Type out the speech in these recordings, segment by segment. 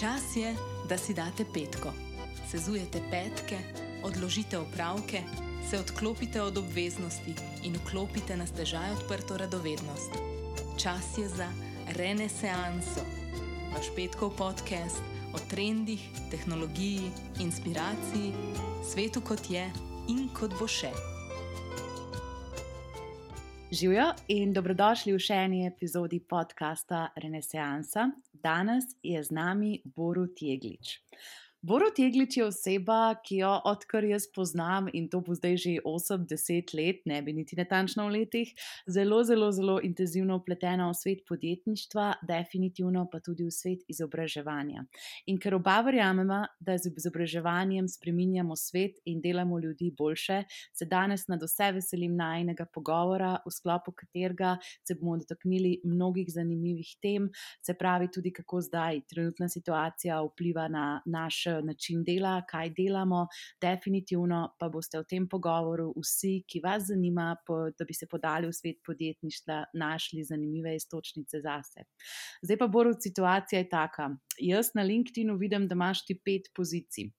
Čas je, da si date petko. Sezujete petke, odložite opravke, se odklopite od obveznosti in vklopite na stežaj odprto radovednost. Čas je za renesanso. Vaš petkov podcast o trendih, tehnologiji, inspiraciji, svetu kot je in kot bo še. Živijo in dobrodošli v še eni epizodi podcasta Renesansa. Danes je z nami Borut Jeglič. Borut Jeglič je oseba, ki jo odkar jaz poznam in to bo zdaj že 80 let, ne bi niti natančno v letih, zelo, zelo, zelo intenzivno upletena v svet podjetništva, definitivno pa tudi v svet izobraževanja. In ker oba verjamemo, da z izobraževanjem spreminjamo svet in delamo ljudi boljše, se danes na vse veselim najnega pogovora, v sklopu katerega se bomo dotaknili mnogih zanimivih tem, se pravi tudi kako zdaj trenutna situacija vpliva na naše način dela, kaj delamo. Definitivno pa boste v tem pogovoru vsi, ki vas zanima, da bi se podali v svet podjetništva, našli zanimive istočnice zase. Zdaj pa, Borod, situacija je taka. Jaz na LinkedIn-u vidim, da imaš ti pet pozicij.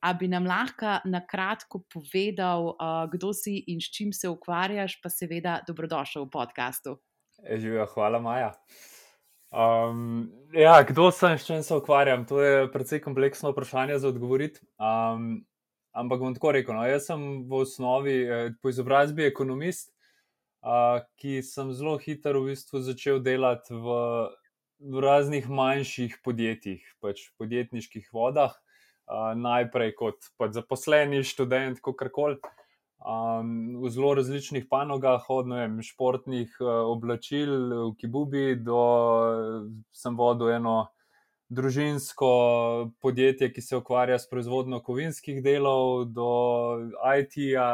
A bi nam lahko na kratko povedal, kdo si in s čim se ukvarjaš, pa seveda dobrodošel v podkastu. Živijo, hvala, Maja. Um, ja, kdo sem, s čim se ukvarjam? To je precej kompleksno vprašanje za odgovoriti. Um, ampak bom tako rekel. No, jaz sem v osnovi eh, po izobrazbi ekonomist, uh, ki sem zelo hitro v bistvu začel delati v, v raznih manjših podjetjih, pač podjetniških vodah. Uh, najprej kot pač zaposleni, študent, kako koli um, v zelo različnih panogah, od vem, športnih uh, oblačil v Kibubi do sem vodil eno družinsko podjetje, ki se ukvarja s proizvodnjo kovinskih delov, do IT-ja,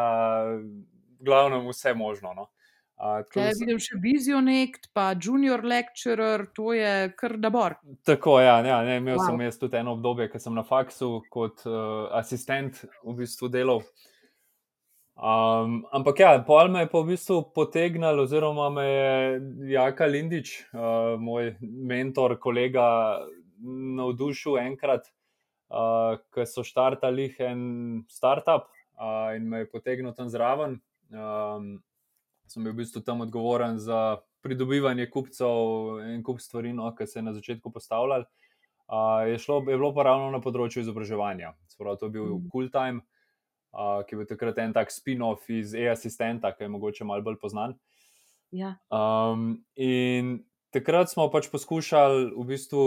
glavno vse možno. No. Uh, Kaj vidim še Vizionect, pa Junior Lecturer, to je kar nabor. Tako, ja, ja ne, imel wow. sem jaz tudi eno obdobje, ko sem na faksu kot uh, asistent v bistvu delal. Um, ampak ja, pol me je pa v bistvu potegnil, oziroma me je Jaka Lindič, uh, moj mentor, kolega, navdušil enkrat, uh, ko so štartali en startup uh, in me je potegnil tam zraven. Um, sem bil v bistvu tam odgovoren za pridobivanje kupcev in kup stvari, no, ki se je na začetku postavljal. Uh, je, šlo, je bilo pa ravno na področju izobraževanja, Spravo, to je bil mm. cool time uh, ki je bil takrat en tak spin-off iz E-assistenta, ki je mogoče malo bolj znan. Ja. Um, in takrat smo pač poskušali v bistvu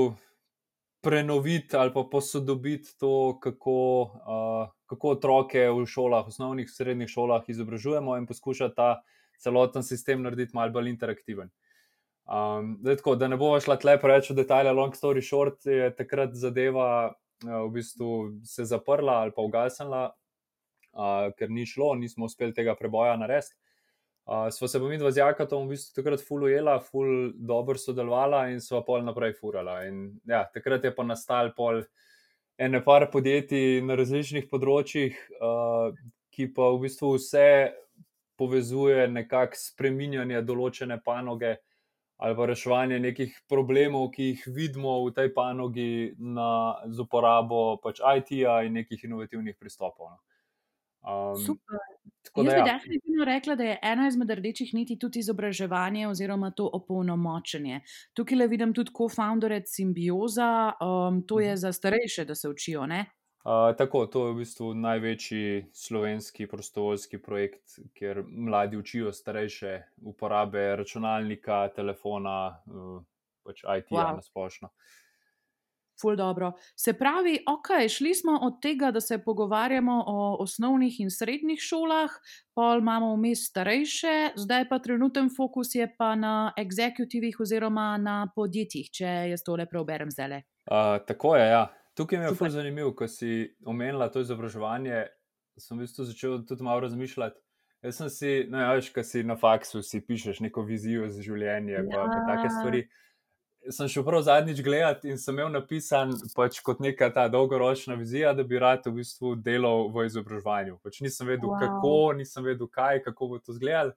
prenoviti ali pa posodobiti to, kako, uh, kako otroke v šolah, osnovnih in srednjih šolah izobražujemo, in poskušati ta celoten sistem narediti malo bolj interaktiven. Um, tako, da ne bo šla tle preveč v detajle, long story short, je takrat zadeva uh, v bistvu se zaprla ali pa ugasnila, uh, ker ni šlo, nismo uspeli tega preboja narediti. Uh, sva se pa mi dva z Jakatom v bistvu takrat fulujela, ful dobro sodelovala in sva pol naprej furala. In ja, takrat je pa nastal pol ene par podjetij na različnih področjih, uh, ki pa v bistvu vse povezuje nekako spreminjanje določene panoge ali pa reševanje nekih problemov, ki jih vidimo v tej panogi na, z uporabo pač IT-ja in nekih inovativnih pristopov. No. Um, Super. Jaz bi ja. definitivno rekla, da je ena izmed rdečih niti tudi izobraževanje oziroma to opolnomočenje. Tukaj le vidim tudi co-foundere Symbioza, um, to je mhm. za starejše, da se učijo. Uh, tako, to je v bistvu največji slovenski prostovoljski projekt, kjer mladi učijo starejše uporabe računalnika, telefona, uh, pač IT-ja wow. na splošno. Uh, ful dobro. Se pravi, ok, šli smo od tega, da se pogovarjamo o osnovnih in srednjih šolah, pol imamo vmes starejše, zdaj pa trenuten fokus je pa na exekutivih oziroma na podjetjih, če jaz tole preoberem zdaj. Uh, tako je, ja. Tukaj mi je zelo zanimivo, ko si omenila to izobraževanje. Sem v bistvu začel tudi malo razmišljati. Jaz sem si, no, ja, veš, kaj si na faksu, si pišeš neko vizijo za življenje, ja. pa, pa take stvari sem šel prav zadnjič gledati in sem imel napisan pač kot neka ta dolgoročna vizija, da bi rad v bistvu delal v izobraževanju. Pač nisem vedel, wow. kako, nisem vedel, kaj, kako bo to izgledalo.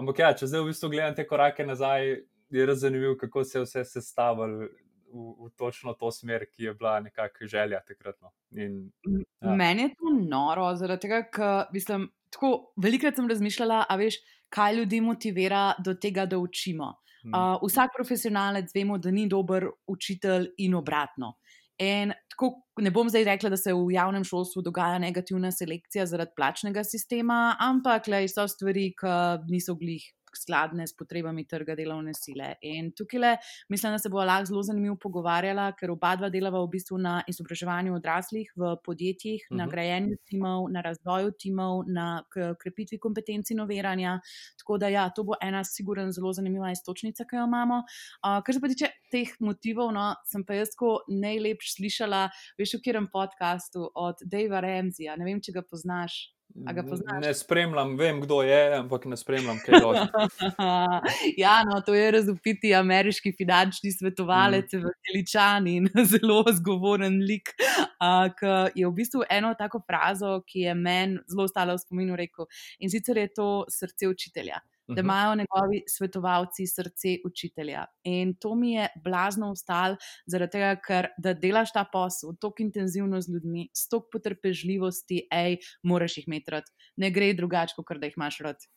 Ampak ja, če zdaj v bistvu gledam te korake nazaj, je res zanimivo, kako se je vse sestavilo v, v točno to smer, ki je bila nekakšna želja takrat. No. In, ja. Meni je to noro, zaradi tega, ker mislim, tako velikokrat sem razmišljala, a veš, kaj ljudi motivira do tega, da učimo. Uh, vsak profesionalec vemo, da ni dober učitelj in obratno. In tako ne bom zdaj rekla, da se v javnem šolstvu dogaja negativna selekcija zaradi plačnega sistema, ampak le so stvari, ki niso glih skladne s potrebami trga delovne sile. In tukaj le, mislim, da se bo lahko zelo zanimivo pogovarjala, ker oba dva delava v bistvu na izobraževanju odraslih v podjetjih, uh -huh. na mhm. grajenju timov, na razvoju timov, na krepitvi kompetenc inoviranja. Tako da, ja, to bo ena, siguren, zelo zanimiva istočnica, ki jo imamo. Uh, kar se pa tiče teh motivov, no, sem pa jaz tako najlepš slišala, veš, v katerem podkastu od Dava Remzija, ne vem, če ga poznaš. Ne spremljam, vem, kdo je, ampak ne spremljam, kaj to. ja, no, to je razupiti ameriški finančni svetovalec, mm. veličan in zelo zgovoren lik, uh, ki je v bistvu eno tako frazo, ki je meni zelo ostala v spominu, rekel. In sicer je to srce učitelja da imajo njegovi svetovalci srce učitelja. In to mi je blazno ostalo, zaradi tega, ker da delaš ta posel tako intenzivno z ljudmi, s toliko potrpežljivosti, hej, moraš jih imeti rad. Ne gre drugače, kot da jih imaš rad.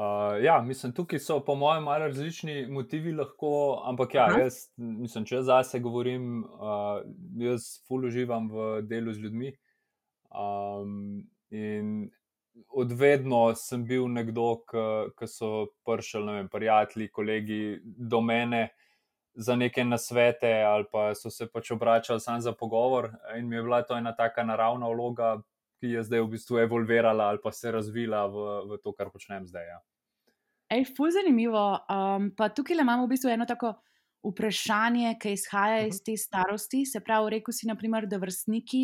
Uh, ja, mislim, tukaj so, po mojem, malo različni motivi, lahko, ampak ja, jaz, mislim, če zase govorim, uh, jaz fully uživam v delu z ljudmi. Um, in odvedno sem bil nekdo, ki so prišli, ne vem, prijatelji, kolegi do mene za neke nasvete ali pa so se pač obračali samo za pogovor. In mi je bila to ena taka naravna vloga, ki je zdaj v bistvu evolvirala ali pa se razvila v, v to, kar počnem zdaj. Ja. Ej, fu zanimivo. Um, pa tukaj imamo v bistvu eno tako vprašanje, ki izhaja iz te starosti. Se pravi, rekel si, naprimer, da vrstniki,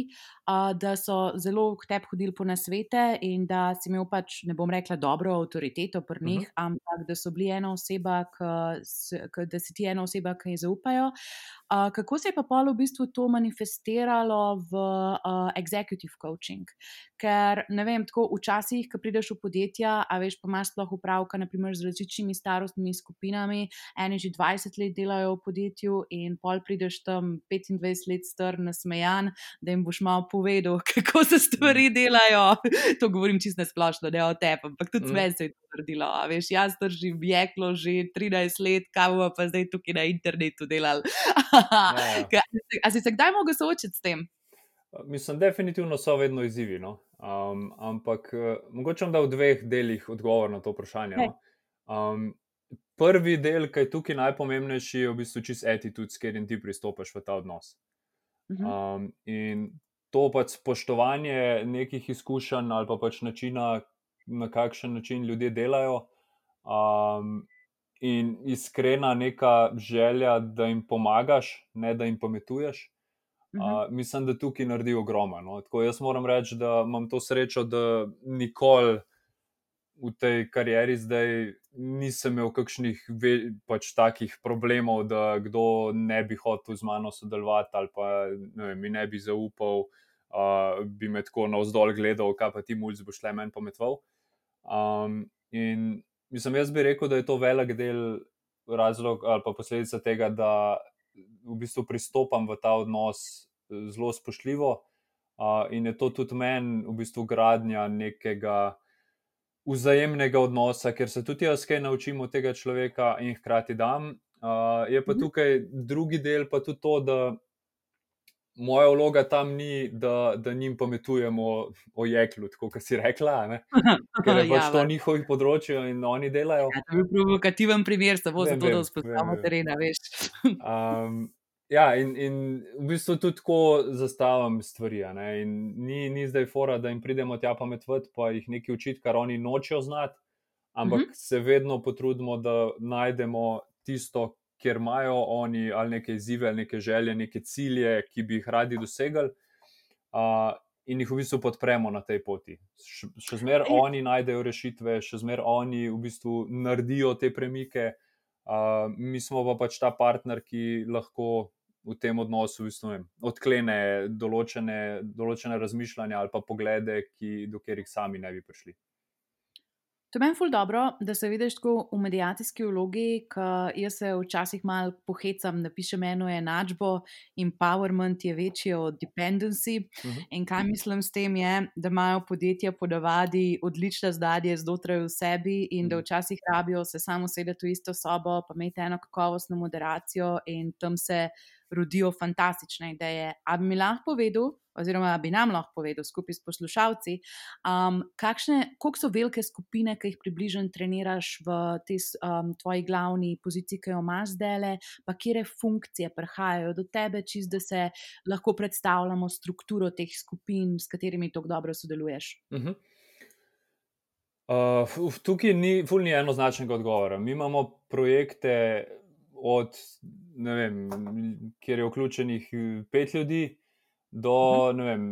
uh, da so zelo k tebi hodili po nasvete in da si imel pač, ne bom rekla, dobro avtoriteto pri njih, uh -huh. ampak da so bili ena oseba, k, da si ti ena oseba, ki jih zaupajo. Uh, kako se je pa pol v bistvu to manifestiralo v uh, executive coaching? Ker ne vem, tako včasih, ko prideš v podjetja, a veš, pa imaš sploh upravka, naprimer, z različnimi starostnimi skupinami, eni že 20 let delajo delajo v podjetju, in pol prideš tam 25 let star, nasmejan, da jim boš malo povedal, kako se stvari mm. delajo. to govorim čisto splošno, ne o tebi, ampak tudi mm. meni se je to naredilo. Veš, jaz držim jeklo že 13 let, kaj bomo pa zdaj tukaj na internetu delali. Ja. A si se kdaj mogel soočiti s tem? Mislim, definitivno so vedno izzivi. No? Um, ampak uh, mogoče vam da v dveh delih odgovor na to vprašanje. No? Um, prvi del, ki je tukaj najpomembnejši, je v bistvu čist attitude, s katerim ti pristopiš v ta odnos. Mhm. Um, in to pač spoštovanje nekih izkušenj ali pa pač načina, na kakšen način ljudje delajo. Um, In iskrena neka želja, da jim pomagaš, ne da jim pametuješ. Uh -huh. uh, mislim, da tukaj naredi ogromno. No? Tako jaz moram reči, da imam to srečo, da nikoli v tej karieri zdaj nisem imel kakšnih pač takih problemov, da kdo ne bi hotel z mano sodelovati ali pa ne mi ne bi zaupal, uh, bi me tako navzdol gledal, kaj pa ti mulj boš le meni pametval. Um, in mislim, jaz bi rekel, da je to velik del razlog ali pa posledica tega, da v bistvu pristopam v ta odnos zelo spoštljivo. Uh, in je to tudi meni, v bistvu, gradnja nekega vzajemnega odnosa, ker se tudi jaz kaj naučim od tega človeka in hkrati dam. Uh, je pa mhm. tukaj drugi del, pa tudi to, da moja vloga tam ni, da, da njim pametujemo o jeklu, kot si rekla. Ne? Ker je pač ja, to njihovih področji in oni delajo. Ja, to je provokativen primer, samo zato, da vzpostavimo terena, veš. um, Ja, in, in v bistvu tudi tako zastavim stvari. Ni, ni zdaj fora, da jim pridemo tja pametvati, pa jih nekaj učiti, kar oni nočejo znati, ampak mm -hmm. se vedno potrudimo, da najdemo tisto, kjer imajo oni ali neke izzive, ali neke želje, neke cilje, ki bi jih radi dosegali. Uh, In jih v bistvu podpremo na tej poti. Še zmeraj oni najdejo rešitve, še zmeraj oni v bistvu naredijo te premike, uh, mi smo pa pač ta partner, ki lahko v tem odnosu v bistvu, vem, odklene določene, določene razmišljanja ali pa poglede, ki, do katerih sami ne bi prišli. To meni ful dobro, da se vidiš tako v medijacijski vlogi, ker jaz se včasih malo pohecam, napišem eno enačbo, empowerment je večji od dependency. Uh -huh. In kaj mislim s tem je, da imajo podjetja podavadi odlične zdadje znotraj v sebi in da včasih rabijo se samo sedeti v isto sobo, pa imeti eno kakovostno moderacijo in tam se rodijo fantastične ideje. A bi mi lahko povedal, oziroma bi nam lahko povedal skupaj s poslušalci, um, kakšne, koliko so velike skupine, ki jih približno treniraš v tej um, tvoji glavni poziciji, ki jo imaš zdaj, pa kje funkcije prihajajo do tebe, čist da se lahko predstavljamo strukturo teh skupin, s katerimi tako dobro sodeluješ. Uh -huh. Uh, tukaj ni, ni enoznačnega odgovora. Mi imamo projekte, od, vem, kjer je vključenih eh, pet ljudi, do mhm. vem,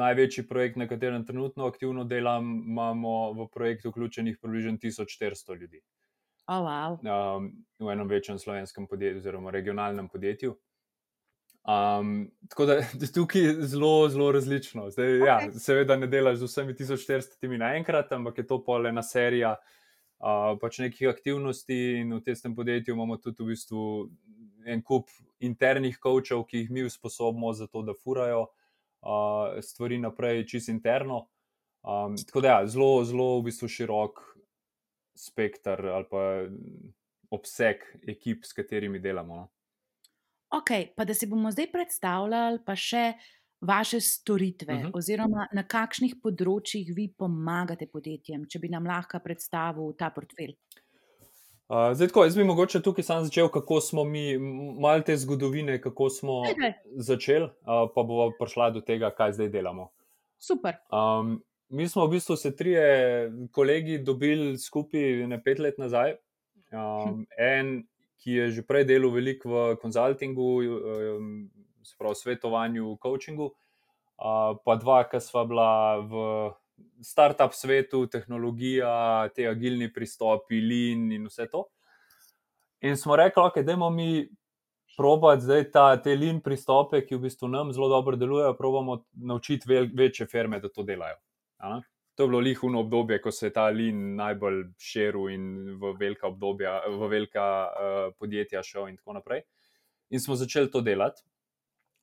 največji projekt, na katerem trenutno aktivno delam, imamo v projekt vključenih približno 1400 ljudi. Oh, wow. um, v enem večjem slovenskem podjetju, oziroma regionalnem podjetju. Um, tako da tukaj je zelo, zelo različno. Zdaj, okay. ja, seveda ne delaš z vsemi 1400 naenkrat, ampak je to pol ena serija pač nekih aktivnosti, in v tem podjetju imamo tudi v bistvu en kup internih kočev, ki jih mi usposobimo za to, da furajo uh, stvari naprej, čist interno. Um, tako da, ja, zelo, zelo v bistvu širok spektr ali pa obseg ekip, s katerimi delamo. No. Ok, pa da si bomo zdaj predstavljali, pa še vaše storitve, uh mhm. -huh. oziroma na kakšnih področjih vi pomagate podjetjem, če bi nam lahko predstavil ta portfelj. Uh, zdaj, tako, jaz bi mogoče tukaj sam začel, kako smo mi, malo te zgodovine, kako smo začeli, uh, pa bomo prišli do tega, kaj zdaj delamo. Super. Um, mi smo v bistvu se trije kolegi dobili skupaj ne pet let nazaj. Um, hm. En, ki je že prej delal veliko v konzultingu, um, se pravi, svetovanju, coachingu, uh, pa dva, ki sva bila v startup svetu, tehnologija, te agilni pristopi, lin in vse to. In smo rekli, okay, da imamo mi probati zdaj ta, te lin pristope, ki v bistvu nam zelo dobro delujejo, probamo naučiti vel, večje firme, da to delajo. A? To je bilo lihuno obdobje, ko se je ta lin najbolj širil in v velika obdobja, v velika uh, podjetja šel in tako naprej. In smo začeli to delati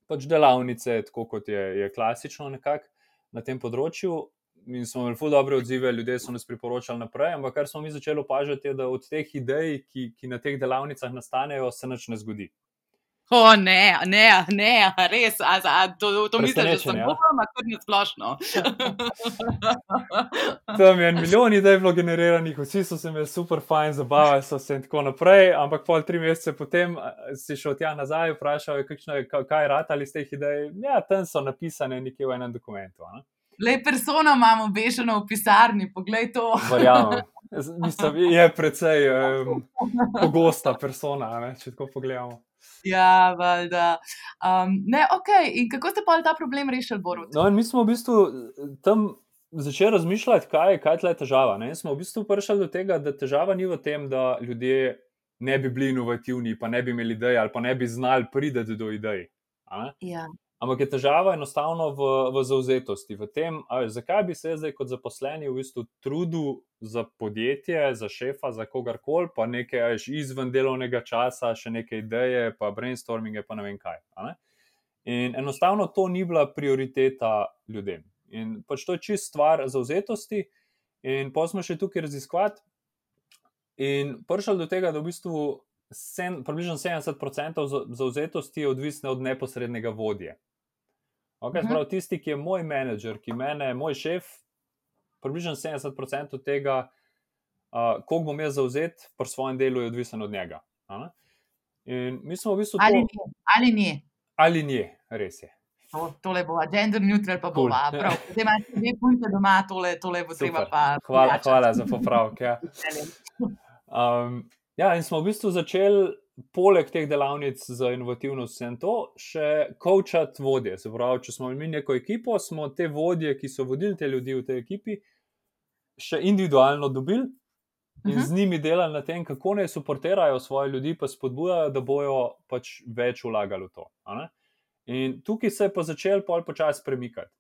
pač delavnice, tako kot je, je klasično nekako na tem področju. In smo imeli zelo dobre odzive, ljudje so nas priporočali naprej. Ampak kar smo mi začeli opažati, je, da od teh idej, ki, ki na teh delavnicah nastanejo, se nič ne zgodi. O, ne, ne, ne, res, a, a, to, to misliš, da sem ja. boga, ampak tudi splošno. Tam je en milijon idej bilo generiranih, vsi so se imeli super fajn, zabavali so se in tako naprej, ampak pol tri mesece potem si šel tja nazaj, vprašal je, kakšno je, kaj je rad ali iz teh idej. Ja, tam so napisane nekje v enem dokumentu. Ne? Le persona imamo obešeno v pisarni, poglej to. Verjamem. Mislim, je precej um, pogosta persona, ne, če tako pogledamo. Ja, valjda. Um, ne, ok, in kako ste pa ta problem rešili, Borod? No, mi smo v bistvu tam začeli razmišljati, kaj, kaj je težava. Ne? Smo v bistvu prišli do tega, da težava ni v tem, da ljudje ne bi bili inovativni, pa ne bi imeli idej ali pa ne bi znali priti do idej. Ja. Ampak je težava enostavno v, v zauzetosti, v tem, ali, zakaj bi se zdaj kot zaposleni v bistvu trudil za podjetje, za šefa, za kogarkoli, pa nekaj až izven delovnega časa, še neke ideje, pa brainstorming, pa ne vem kaj. Ne? In enostavno to ni bila prioriteta ljudem. In pač to je čist stvar zauzetosti, in pa smo še tukaj raziskovati. In prišel do tega, da v bistvu sen, približno 70% zauzetosti je odvisno od neposrednega vodje. Okay, uh -huh. prav, tisti, ki je moj menedžer, ki mene, moj šef, približno 70% tega, uh, koliko bom jaz zauzet pri svojem delu, je odvisen od njega. In mi smo v bistvu. Ali, to, ni, ali ni? Ali ni, res je. To, tole bo, gender neutral pa bo. Cool. Zdaj imaš dve punce doma, tole, tole bo treba pa. Hvala, hvala za popravek. Ja. Um, Ja, in smo v bistvu začeli, poleg teh delavnic za inovativnost, in to še coachati vodje. Se pravi, če smo imeli neko ekipo, smo te vodje, ki so vodili te ljudi v tej ekipi, še individualno dobili in uh mhm. -huh. z njimi delali na tem, kako naj suportirajo svoje ljudi, pa spodbujajo, da bojo pač več vlagali v to. In tukaj se je pa začel pol počasi premikati.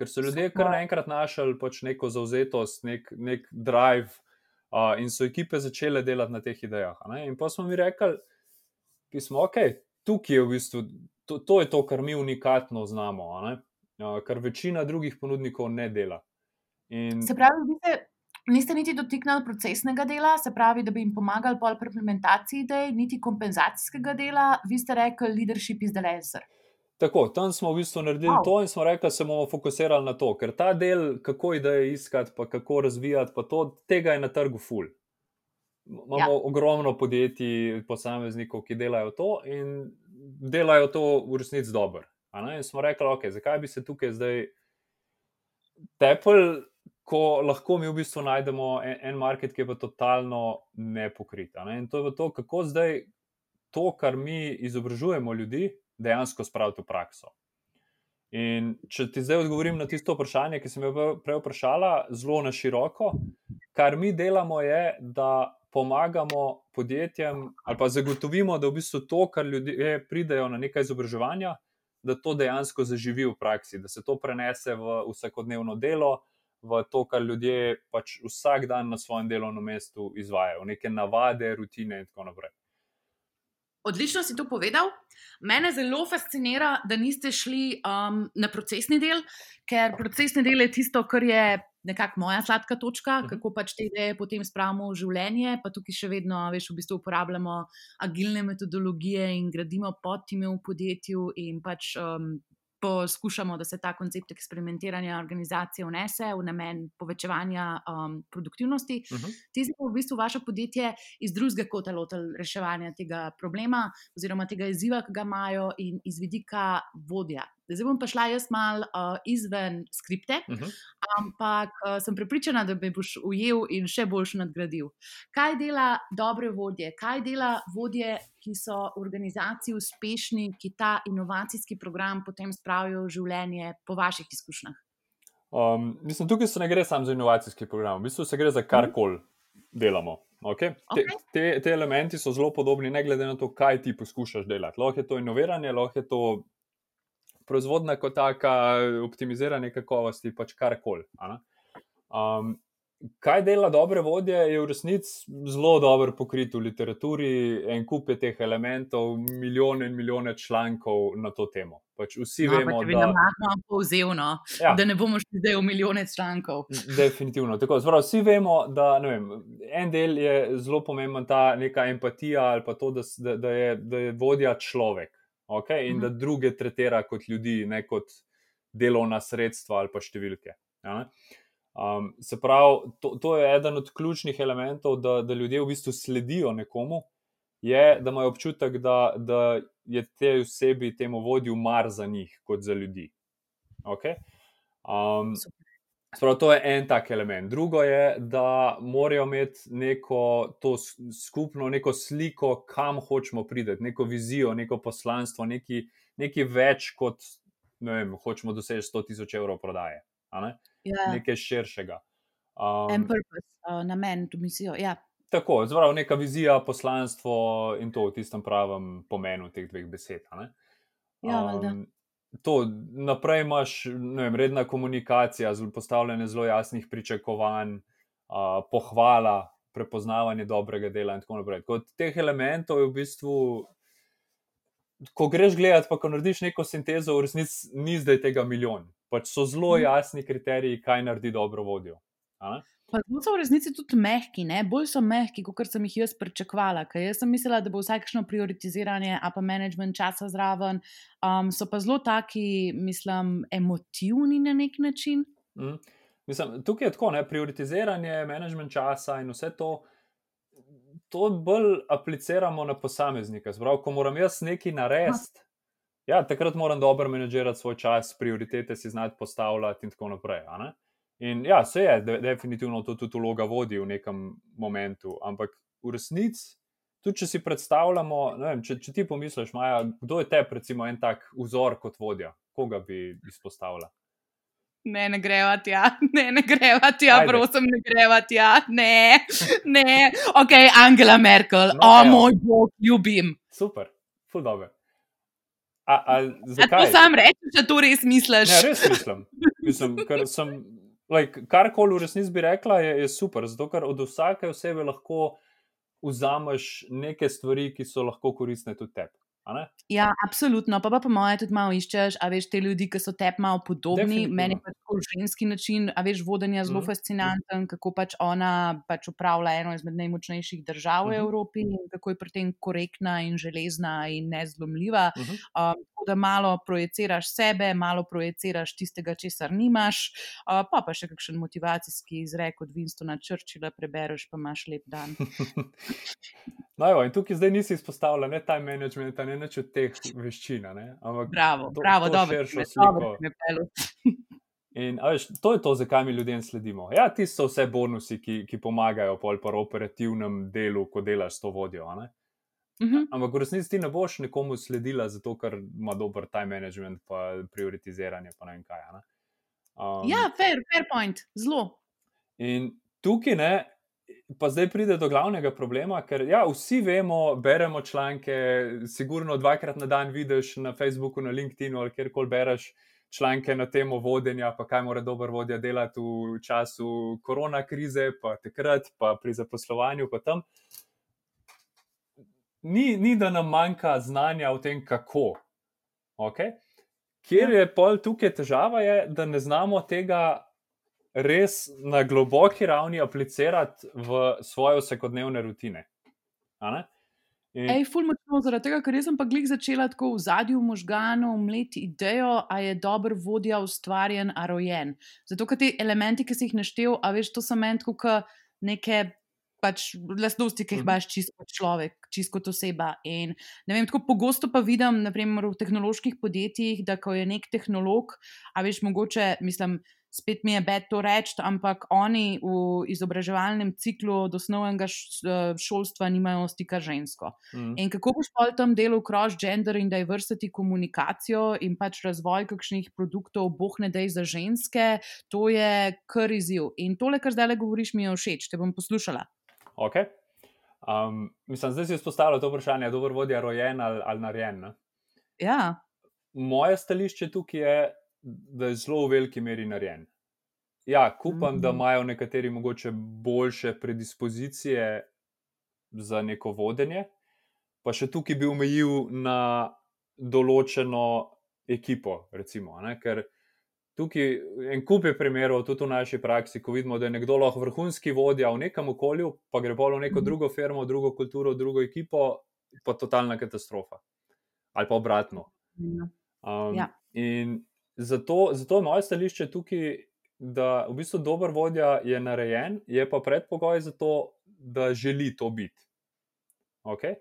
ker so ljudje kar naenkrat našli pač neko zauzetost, nek, nek drive uh, in so ekipe začele delati na teh idejah. In pa smo mi rekli, ki smo ok, tukaj je v bistvu, to, to je to, kar mi unikatno znamo, uh, kar večina drugih ponudnikov ne dela. In... Se pravi, vi ste niste niti dotiknili procesnega dela, se pravi, da bi jim pomagali pri implementaciji idej, niti kompenzacijskega dela, vi ste rekli, leadership is the answer. Tako, tam smo v bistvu naredili wow. to in smo rekli, da se bomo fokusirali na to, ker ta del, kako ideje iskati, pa kako razvijati, pa to, tega je na trgu ful. Imamo ja. ogromno podjetij, posameznikov, ki delajo to in delajo to v resnici dobro. In smo rekli, okay, zakaj bi se tukaj zdaj tepel, ko lahko mi v bistvu najdemo en, en market, ki je pa totalno nepokrit. Ne? In to je to, kako zdaj to, kar mi izobražujemo ljudi, dejansko spraviti v prakso. In če ti zdaj odgovorim na tisto vprašanje, ki sem jo prej vprašala, zelo na široko, kar mi delamo, je, da pomagamo podjetjem ali pa zagotovimo, da v bistvu to, kar ljudje pridejo na nekaj izobraževanja, da to dejansko zaživi v praksi, da se to prenese v vsakodnevno delo, v to, kar ljudje pač vsak dan na svojem delovnem mestu izvajo, neke navade, rutine in tako naprej. Odlično si to povedal. Mene zelo fascinira, da niste šli um, na procesni del, ker procesni del je tisto, kar je nekako moja sladka točka, uh mhm. -huh. kako pač te ideje potem spravimo v življenje. Pa tukaj še vedno, veš, v bistvu uporabljamo agilne metodologije in gradimo podtime v podjetju in pač um, poskušamo, da se ta koncept eksperimentiranja organizacije vnese v namen povečevanja um, produktivnosti. Uh mhm. -huh. Ti ste v bistvu vaše podjetje iz drugega kota lotili reševanja tega problema oziroma tega izziva, ki ga imajo in iz vidika vodja. Zdaj bom pa šla jaz malo uh, izven skripte, uh mhm. -huh. ampak uh, sem prepričana, da me boš ujel in še boljš nadgradil. Kaj dela dobre vodje, kaj dela vodje, ki so v organizaciji uspešni, ki ta inovacijski program potem spravijo v življenje, po vaših izkušnjah? Um, mislim, tukaj se ne gre samo za inovacijski program, v bistvu se gre za karkoli delamo. Okay? Okay. Te, te, te elementi so zelo podobni, ne glede na to, kaj ti poskušaš delati. Lahko je to inoviranje, lahko je to proizvodna kot taka, optimiziranje kakovosti, pač karkoli. Um, kaj dela dobre vodje, je v resnici zelo dobro pokrit v literaturi, en kup je teh elementov, milijone in milijone člankov na to temo. Pač vsi no, vemo, da je to zelo povzevno, ja. da ne bomo šli zdaj v milijone člankov. Definitivno. Tako, zbral, vsi vemo, da vem, en del je zelo pomemben, ta neka empatija ali pa to, da, da, je, da je vodja človek okay? in mm. da druge tretira kot ljudi, ne kot delovna sredstva ali pa številke. Ja? Um, se pravi, to, to je eden od ključnih elementov, da, da ljudje v bistvu sledijo nekomu, je, da imajo občutek, da, da je te osebi, temu vodju, mar za njih, kot za ljudi. Okay? Um, Sprav, to je en tak element. Drugo je, da morajo imeti neko skupno neko sliko, kam hočemo priti, neko vizijo, neko poslanstvo, neki, neki več kot ne vem, hočemo doseči 100 tisoč evrov prodaje. Ne? Ja. Nekaj širšega. Um, en purpose, uh, namen, tu misijo. Ja. Tako, zelo neka vizija, poslanstvo in to v tistem pravem pomenu teh dveh besed. Ja, um, to, naprej imaš vem, redna komunikacija, postavljanje zelo jasnih pričakovanj, uh, pohvala, prepoznavanje dobrega dela in tako naprej. Kot teh elementov je v bistvu. Ko greš gledati, pa ko narediš neko sintezo, v resnici ni zdaj tega milijon. Pač so zelo mhm. jasni kriteriji, kaj naredi dobro vodjo. Pa so v resnici tudi mehki, ne? bolj so mehki, kot sem jih jaz pričakovala. Jaz sem mislila, da bo vsakšno prioritiziranje, a pa management časa zraven. Um, so pa zelo taki, mislim, emotivni na nek način. Mm. Mislim, tukaj je tako, ne? prioritiziranje, management časa in vse to. To bolj apliciramo na posameznika. Zbrav, ko moram jaz nekaj narediti, ja, takrat moram dobro menedžirati svoj čas, prioritete si znati postavljati in tako naprej. In ja, se je, de, definitivno to tudi vloga vodi v nekem momentu, ampak v resnici, tudi če si predstavljamo, vem, če, če ti pomisliš, Maja, kdo je te, recimo, en tak vzor kot vodja, koga bi izpostavila? Ne, ne greva tja, ne, ne greva tja, prosim, ne greva tja, ne, ne, ok, Angela Merkel, no, o evo. moj bog, ljubim. Super, ful dobro. A, a, a to sam rečeš, če to res misliš? Ne, res mislim. Mislim, kar sem, like, karkoli v resnici bi rekla, je, je super, zato ker od vsake osebe lahko vzameš neke stvari, ki so lahko koristne tudi tebi. Ja, absolutno. Pa, pa po mojem tudi malo iščeš, a veš te ljudi, ki so te malo podobni. Meni je pač tako ženski način, a veš, vodenja zelo mm. fascinanten, kako pač ona pač upravlja eno izmed najmočnejših držav v mm. Evropi in kako je pri tem korektna in železna in nezlomljiva. Mm -hmm. um, da malo projiciraš sebe, malo projiciraš tistega, česar nimaš, uh, pa pa še kakšen motivacijski izrek od Winstona Churchilla prebereš, pa imaš lep dan. No, evo, in tukaj zdaj nisi izpostavljal ne time management, ne več od teh veščin. Ampak bravo, to, bravo, to dobro, širšo sliko. In veš, to je to, zakaj mi ljudem sledimo. Ja, ti so vse bonusi, ki, ki pomagajo pol po operativnem delu, ko delaš s to vodjo. Uh mhm. -huh. Ampak v resnici ti ne boš nekomu sledila, zato ker ima dober time management, pa prioritiziranje, pa ne vem kaj. Ne? Um, ja, fair, fair point, zelo. In tukaj ne, pa zdaj pride do glavnega problema, ker ja, vsi vemo, beremo članke, sigurno dvakrat na dan vidiš na Facebooku, na LinkedIn-u ali kjerkoli bereš članke na temo vodenja, pa kaj mora dober vodja delati v času korona krize, pa takrat, pa pri zaposlovanju, pa tam. Ni, ni da nam manjka znanja o tem, kako. Okay? Kjer ja. je pol tukaj težava, je, da ne znamo tega res na globoki ravni aplicirati v svoje vsakodnevne rutine. In... Ej, fulmočno zaradi tega, ker sem pa glih začela tako v zadju možganov mleti idejo, a je dober vodja ustvarjen, a rojen. Zato, ker ti elementi, ki si jih naštel, a veš, to so meni kot neke pač lasnosti, ki jih imaš čisto kot človek, čisto kot oseba. In ne vem, tako pogosto pa vidim, naprimer v tehnoloških podjetjih, da ko je nek tehnolog, a veš, mogoče, mislim, spet mi je bed to reči, ampak oni v izobraževalnem ciklu od osnovnega eh, šolstva nimajo stika žensko. Mm. In kako boš pa v tem delu cross-gender in diversity komunikacijo in pač razvoj kakšnih produktov, boh ne dej za ženske, to je kar izziv. In tole, kar zdaj govoriš, mi je všeč, te bom poslušala. Ok. Um, mislim, zdaj si izpostavila to vprašanje, je dobro vodja rojen ali, ali narejen. Ne? Ja. Moje stališče tukaj je, da je zelo v veliki meri narejen. Ja, upam, mm. da mhm. imajo nekateri mogoče boljše predispozicije za neko vodenje, pa še tukaj bi omejil na določeno ekipo. Recimo, Ker tukaj en kup je primerov, tudi v naši praksi, ko vidimo, da je nekdo lahko vrhunski vodja v nekem okolju, pa gre pa v neko mm. drugo firmo, drugo kulturo, drugo ekipo, pa totalna katastrofa. Ali pa obratno. Ja. Um, ja. In zato, zato je moje stališče tukaj, da v bistvu dober vodja je narejen, je pa predpogoj za to, da želi to biti. Okay?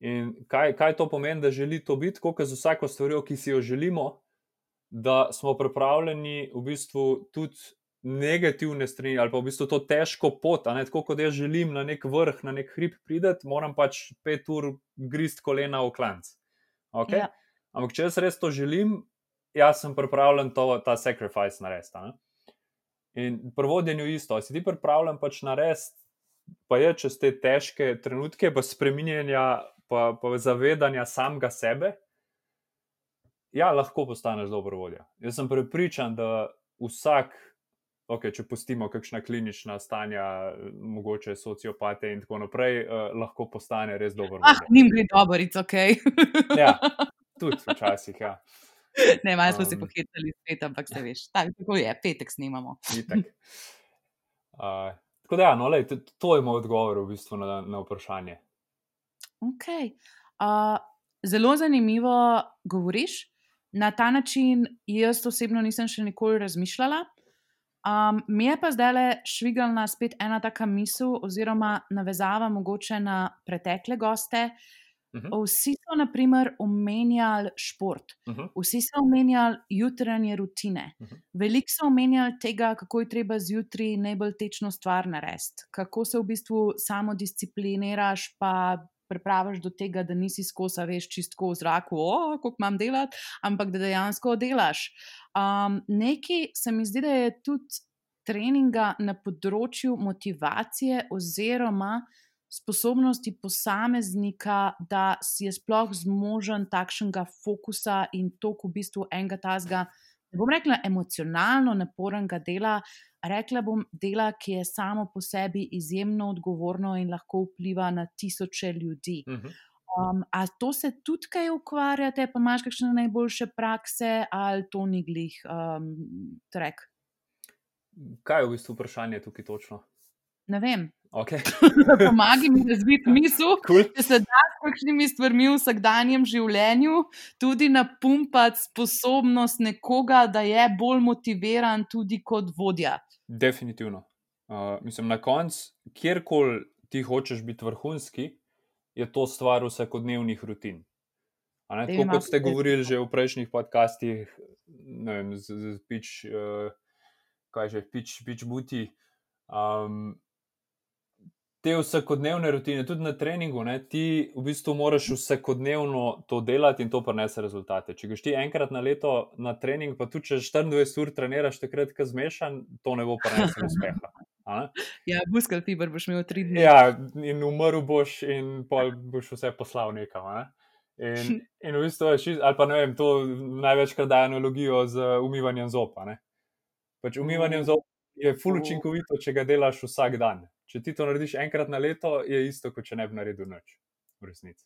In kaj, kaj to pomeni, da želi to biti, kot za vsako stvar, ki si jo želimo, da smo pripravljeni v bistvu tudi negativne strani ali pa v bistvu to težko pot, ne, tako kot jaz želim na nek vrh, na nek hrib prideti, moram pač pet ur grist kolena v klanc. Okay? Ja. Ampak če jaz res to želim, jaz sem pripravljen to, ta sacrifice narediti. In pri vodenju isto, si ti pripravljen pač narediti, pa je čez te težke trenutke, pa spremenjanja, pa, pa zavedanja samega sebe. Ja, lahko postaneš dobro vodja. Jaz sem prepričan, da vsak, okay, če pustimo kakšna klinična stanja, mogoče sociopate in tako naprej, eh, lahko postane res dobro. Ah, njim gre dobro, it's ok. ja, tudi včasih. Ja. Ne, malo smo um, se pohitili spet, ampak se veš, tako je, petek snimamo. uh, tako da, ja, no, lej, to je moj odgovor v bistvu na, na vprašanje. Okay. Uh, zelo zanimivo govoriš. Na ta način jaz osebno nisem še nikoli razmišljala. Um, mi je pa zdaj le švigalna spet ena taka misel, oziroma navezava mogoče na pretekle goste. Uh, Uh mhm. -huh. Vsi so, na primer, omenjali šport, uh mhm. -huh. vsi so omenjali jutranje rutine, uh mhm. -huh. veliko so omenjali tega, kako je treba zjutraj najbolj tečno stvar narediti, kako se v bistvu samo discipliniraš, pa pripraviš do tega, da nisi skozi, veš, čistko v zraku, kako imam delati, ampak da dejansko delaš. Um, Nekaj se mi zdi, da je tudi treninga na področju motivacije oziroma sposobnosti posameznika, da si je sploh zmožen takšnega fokusa in toku v bistvu enega tazga ne bom rekla emocionalno napornega dela, rekla bom dela, ki je samo po sebi izjemno odgovorno in lahko vpliva na tisoče ljudi. Uh -huh. Um, a to se tudi kaj ukvarjate, pa imaš kakšne najboljše prakse, ali to ni glih um, trek? Kaj je v bistvu vprašanje tukaj točno? Ne vem. Okay. Pomagaj mi razviti misel, Cool. če se da s kakšnimi stvarmi v vsakdanjem življenju tudi napumpati sposobnost nekoga, da je bolj motiviran tudi kot vodja. Definitivno. Uh, mislim, na koncu, kjerkoli ti hočeš biti vrhunski, je to stvar vsakodnevnih rutin. A Ne, tako kot ste govorili že v prejšnjih podcastih, ne vem, z, z pič, uh, kaj že, pič, pič buti. Um, te vsakodnevne rutine, tudi na treningu, ne, ti v bistvu moraš vsakodnevno to delati in to prinese rezultate. Če greš ti enkrat na leto na trening, pa tudi če 24 ur treniraš, takrat, ko zmešan, to ne bo prineslo uspeha. Ja, buskal fiber boš imel tri dni. Ja, in umrl boš, in pol boš vse poslal nekam. Ne? In, in v bistvu je šis, ali pa ne vem, to največkrat daje analogijo z umivanjem zopa. Ne? Pač umivanje zob je ful učinkovito, če ga delaš vsak dan. Če ti to narediš enkrat na leto, je isto, kot če ne bi naredil nič, v resnici.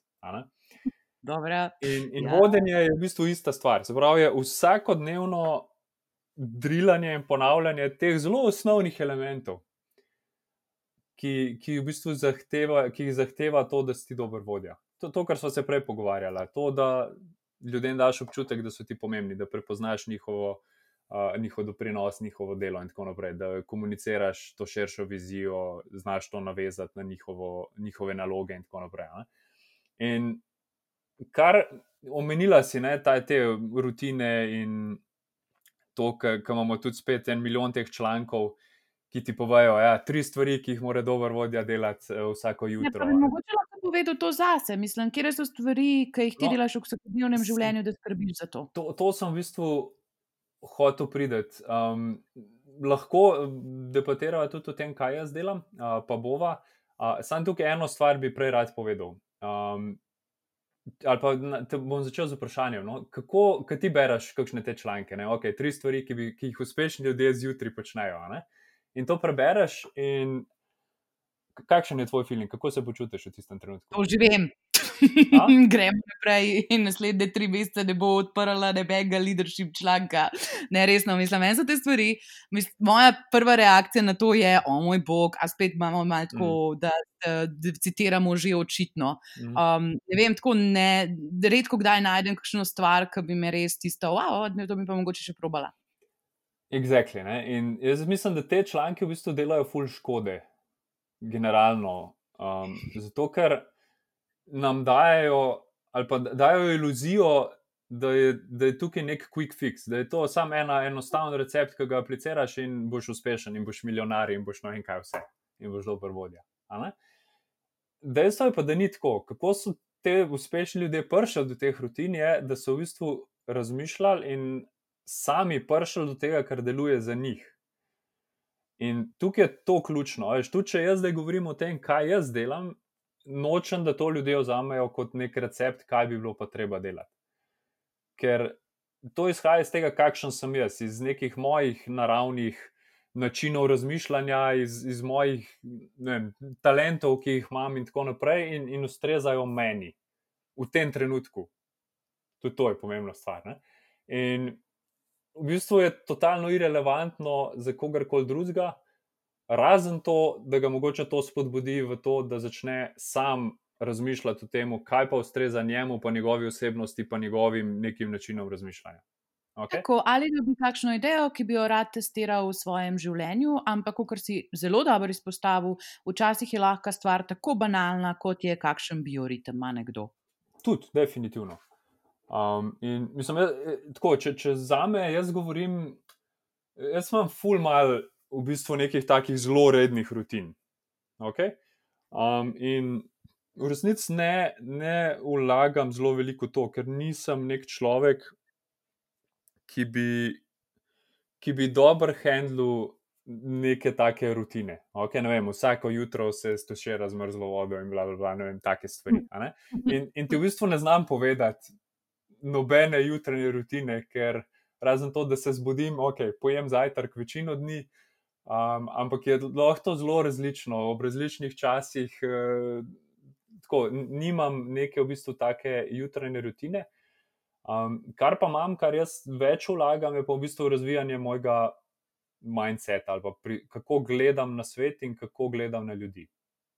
Dobra. In, in Ja. vodenje je v bistvu ista stvar. Se pravi, je vsakodnevno drilanje in ponavljanje teh zelo osnovnih elementov, ki, ki, v bistvu zahteva, ki jih zahteva to, da si dober vodja. To, to kar smo se prej pogovarjali, to, da ljudem daš občutek, da so ti pomembni, da prepoznaš njihovo, uh, njihov doprinos, njihovo delo in tako naprej, da komuniciraš to širšo vizijo, znaš to navezati na njihovo, njihove naloge in tako naprej. ne. In kar omenila si, ne, ta, te rutine in to, kar imamo tudi spet en milijon teh člankov, ki ti povejo, da ja, tri stvari, ki jih mora dober vodja delati eh, vsako Ja, jutro. bi mogoče lahko povedal to zase. Mislim, kje so stvari, ki jih ti No. delaš v vsakodnevnem življenju, da skrbiš za to. To, to sem v bistvu hotel priti. Um, lahko debatiramo tudi o tem, kaj jaz delam, uh, pa bova. Uh, Sam tukaj eno stvar bi prej rad povedal. Um, ali pa na- bom začel z vprašanjem. No? Kako kaj ti bereš, kakšne te članke? Ne? Okay, tri stvari, ki, bi, ki jih uspešni ljudje zjutraj počnejo. ne? In to prebereš, in kakšen je tvoj feeling, kako se počutiš v tistem trenutku? To že vem. A? Gremo naprej in naslednje tri mesece ne bo odprla nebenega leadership članka. Ne, resno, mislim, meni so te stvari. Mis, moja prva reakcija na to je, o moj bog, a spet imamo malo tako, mm. da, da, da citiramo že očitno. Mhm. Um, ne vem, tako ne, redko kdaj najdem kakšno stvar, ki bi me res tisto, wow, ne, to bi pa mogoče še probala. Exactly, ne? in jaz mislim, da te članke v bistvu delajo ful škode, generalno. Um, zato, ker nam dajo, ali pa dajo iluzijo, da je, da je tukaj nek quick fix, da je to samo ena enostaven recept, ki ga apliciraš in boš uspešen, in boš milijonar, in boš no in kaj vse, in boš dober vodja. Dejstvo je pa, da ni tako. Kako so te uspešni ljudje prišli do teh rutin, je, da so v bistvu razmišljali in sami prišli do tega, kar deluje za njih. In tukaj je to ključno. Veš, tudi če jaz zdaj govorim o tem, kaj jaz delam, nočem, da to ljudje vzamejo kot nek recept, kaj bi bilo pa treba delati. Ker to izhaja iz tega, kakšen sem jaz, iz nekih mojih naravnih načinov razmišljanja, iz, iz mojih vem, talentov, ki jih imam, in tako naprej, in, in ustrezajo meni v tem trenutku. Tudi to je pomembna stvar. Ne? In v bistvu je totalno irrelevantno za kogarkoli drugega, razen to, da ga mogoče to spodbudi v to, da začne sam razmišljati o tem, kaj pa ustreza njemu, pa njegovi osebnosti, pa njegovim nekim načinom razmišljanja. Okay? Tako, ali dobi kakšno idejo, ki bi jo rad testiral v svojem življenju, ampak, kot si zelo dobro izpostavil, včasih je lahko stvar tako banalna, kot je kakšen bioritem ima nekdo. Tudi, definitivno. Um, in mislim, jaz, eh, tako, če, če za me jaz govorim, jaz imam ful mal v bistvu nekih takih zelo rednih rutin. Okay? Um, in v resnici ne, ne vlagam zelo veliko to, ker nisem nek človek, ki bi, ki bi dobro handlil neke take rutine. Okay, ne vem, vsako jutro se stošira z mrzlo vodo in bla, bla, bla, ne vem, take stvari. In, in ti v bistvu ne znam povedati nobene jutranje rutine, ker razen to, da se zbudim, ok, pojem zajtrk večino dni. Um, ampak je lahko zelo različno, ob različnih časih. Uh, tako, nimam neke v bistvu take jutrajne rutine. Um, kar pa imam, kar jaz več vlagam, je pa v bistvu razvijanje mojega mindseta ali pri, kako gledam na svet in kako gledam na ljudi.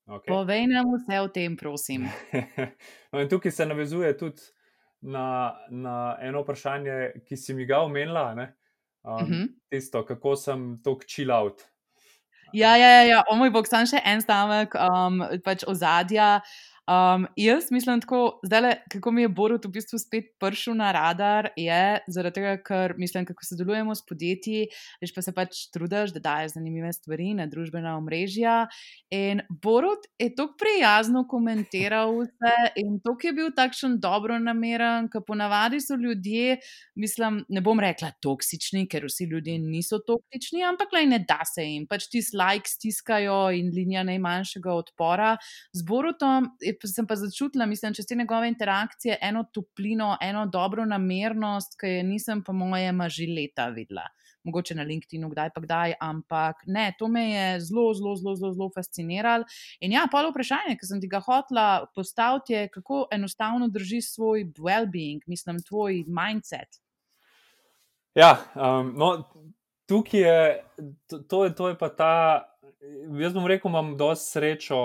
Okay. Povej nam vse o tem, prosim. no, tukaj se navezuje tudi na, na eno vprašanje, ki si mi ga omenila. Um, uh mhm. -huh. Tisto, kako sem to chill out. Ja, ja, ja, ja. o moj bog, samo še en stavek, um, pač ozadja. Um, jaz mislim, tako, zdaj, kako mi je Borut v bistvu spet prišel na radar, je zaradi tega, ker mislim, kako sodelujemo s podjetji, veš pa se pač trudiš, da daješ zanimive stvari na družbena omrežja. In Borut je tako prijazno komentiral vse in to, ki je bil takšen dobro nameren, ker ponavadi so ljudje, mislim, ne bom rekla toksični, ker vsi ljudje niso toksični, ampak le ne da se jim, pač ti slajk stiskajo in linija najmanjšega odpora. Z Borutom sem pa začutila, mislim, čez te njegove interakcije, eno toplino, eno dobro namernost, ki je nisem, po mojem, že leta videla. Mogoče na LinkedIn, kdaj pa kdaj, ampak ne, to me je zelo, zelo, zelo, zelo, zelo fasciniralo. In ja, pa vprašanje, ki sem ti ga hotla postaviti, je, kako enostavno držiš svoj well-being, mislim, tvoj mindset. Ja, um, no, tukaj je, to, to, je, to je pa ta. Jaz bom rekel, imam dosti srečo,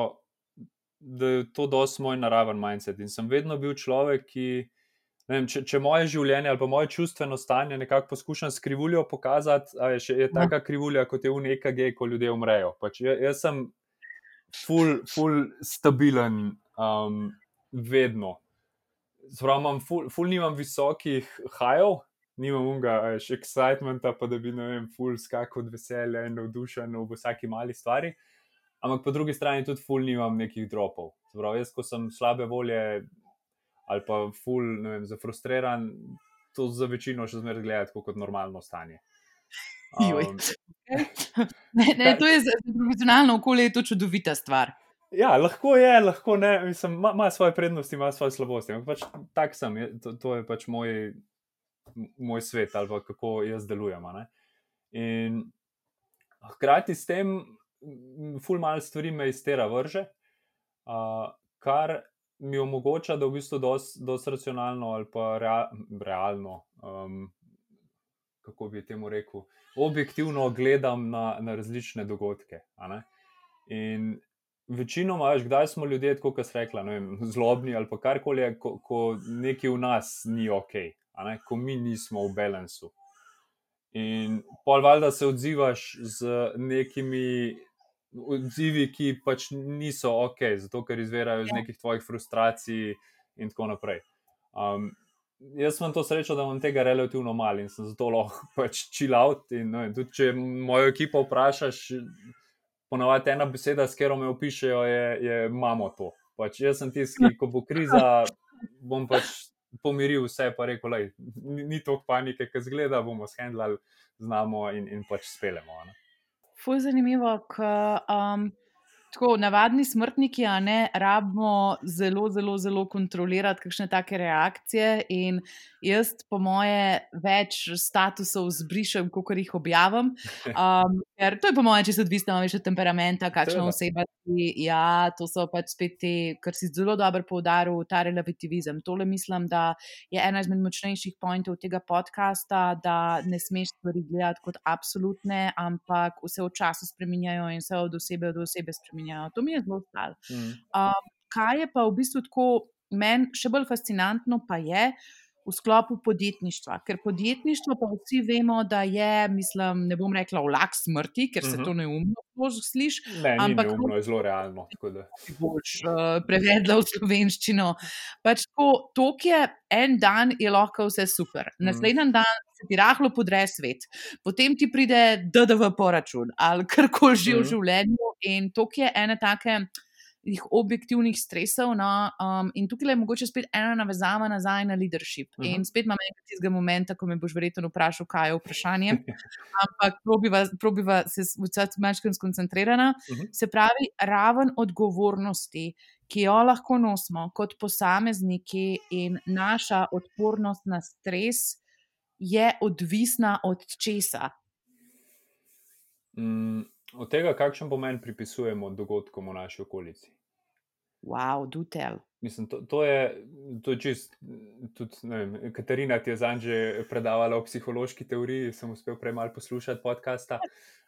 da je to dosti moj naraven mindset. In sem vedno bil človek, ki, vem, če, če moje življenje ali pa moje čustveno stanje nekako poskušam s krivuljo pokazati, je, še, je taka krivulja, kot je v nekaj, ko ljudje umrejo. Pač jaz, jaz sem full, full stabilen, um, vedno. Zdravo, imam ful, ful nimam visokih hajev. Nimam unga, še excitementa, pa da bi, ne vem, full skakal od veselja in navdušen v vsaki mali stvari. Uh, ampak po drugi strani tudi ful nimam nekih dropov. Zbrav, jaz, ko sem slabe volje ali pa ful, ne vem, zafrustriran, to za večino še zmeraj gledati kot normalno stanje. Um, ne, ne, to je za profesionalno okolje to čudovita stvar. Ja, lahko je, lahko ne, mislim, ima, ima svoje prednosti, ima svoje slabosti. Pač, tak sem, je, to, to je pač moj, moj svet ali kako jaz delujem. In hkrati s tem ful malo stvari me iz tega vrže, kar mi omogoča, da v bistvu dosti racionalno ali pa rea, realno, um, kako bi temu rekel, objektivno gledam na, na različne dogodke. In večinoma, veš, kdaj smo ljudje, kot se rekla, vem, zlobni ali pa karkoli, ko, ko nekaj v nas ni ok, ko mi nismo v balansu. In pol valjda se odzivaš z nekimi odzivi, ki pač niso ok, zato ker izvirajo iz ja. nekih tvojih frustracij in tako naprej. Um, jaz sem to srečo, da imam tega relativno malo in sem zato lahko pač chill out. In, no, in tudi, če mojo ekipo vprašaš, ponovadi ena beseda, s katero me opišajo, je, je imamo to. Pač jaz sem tisti, ki ko bo kriza, bom pač. Pomiril vse, pa rekel, da ni, ni toliko panike, ki zgleda, bomo shendlali, znamo in, in pač spelemo. Ne? Ful zanimivo, ker um, tako navadni smrtniki, a ne rabimo zelo, zelo, zelo kontrolirati kakšne take reakcije. In jaz, po moje, več statusov zbrišem, kot jih objavim. Um, ker to je, po moje, čisto odvisno od temperamenta, kakšna oseba si. Ja, to so pač spet te, kar si zelo dobro poudaril, ta relativizem. Tole mislim, da je ena izmed močnejših pointov tega podcasta, da ne smeš stvari gledati kot absolutne, ampak vse v času spremenjajo in vse od osebe do osebe spremenjajo. To mi je zelo stalo. Mm. Um, kaj je pa v bistvu tako, meni še bolj fascinantno pa je, v sklopu podjetništva. Ker podjetništvo pa vsi vemo, da je, mislim, ne bom rekla, vlak smrti, ker se uh -huh. to mhm. neumno sliši. Ne, ampak neumno, je zelo realno. Če boš uh, prevedla v slovenščino. Pač to, to, je en dan, je lahko vse super. Mhm. Naslednji uh -huh. dan se ti rahlo podre svet, potem ti pride DDV poračun ali karkoli že uh -huh. v mhm. življenju. In to, je ena take teh objektivnih stresov. No, um, in tukaj je mogoče spet ena navezava nazaj na leadership. Uh -huh. In spet imam enkrat tistega momenta, ko me boš verjetno vprašal, kaj je vprašanje. Ampak probiva, probiva se vse malo skoncentrirana. Uh -huh. Se pravi, raven odgovornosti. Ki jo lahko nosimo kot posamezniki, in naša odpornost na stres, je odvisna od česa? Mm, od tega, kakšen pomen pripisujemo dogodkom v naši okolici. Wow, do tell. Mislim, to, to je, to je čist. Tudi, vem, Katarina ti je zanj že predavala o psihološki teoriji, sem uspel prej malo poslušati podcasta.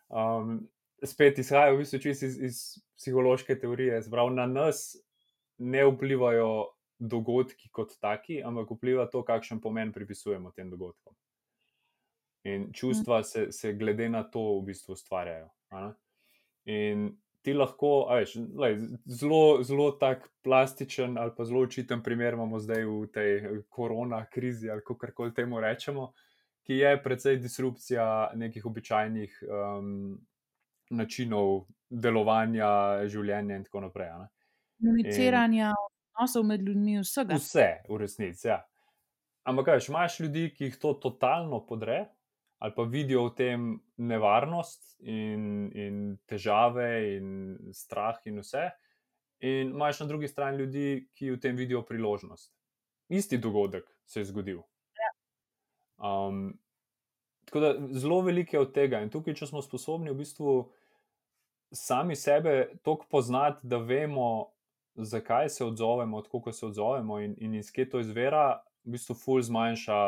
Um, spet izhaja v bistvu čist iz, iz psihološke teorije. Zbrav na nas ne vplivajo dogodki kot taki, ampak vpliva to, kakšen pomen pripisujemo tem dogodkom. In čustva se, se glede na to v bistvu ustvarjajo. In ti lahko, veš, lej, zelo, zelo tak plastičen ali pa zelo očiten primer imamo zdaj v tej korona krizi ali kako koli temu rečemo, ki je precej disrupcija nekih običajnih um, načinov delovanja, življenja in tako naprej. Komuniciranja, odnosov med ljudmi, vsega. Vse, v resnici. Ja. Ampak, kaj, imaš ljudi, ki jih to totalno podre, ali pa vidijo v tem nevarnost in, in težave, in strah, in vse. In imaš na drugi strani ljudi, ki v tem vidijo priložnost. Isti dogodek se je zgodil. Um, tako da zelo veliko je od tega. In tukaj, če smo sposobni v bistvu sami sebe toliko poznati, da vemo, zakaj se odzovemo, kako se odzovemo in, in iz kje to izvira, v bistvu ful zmanjša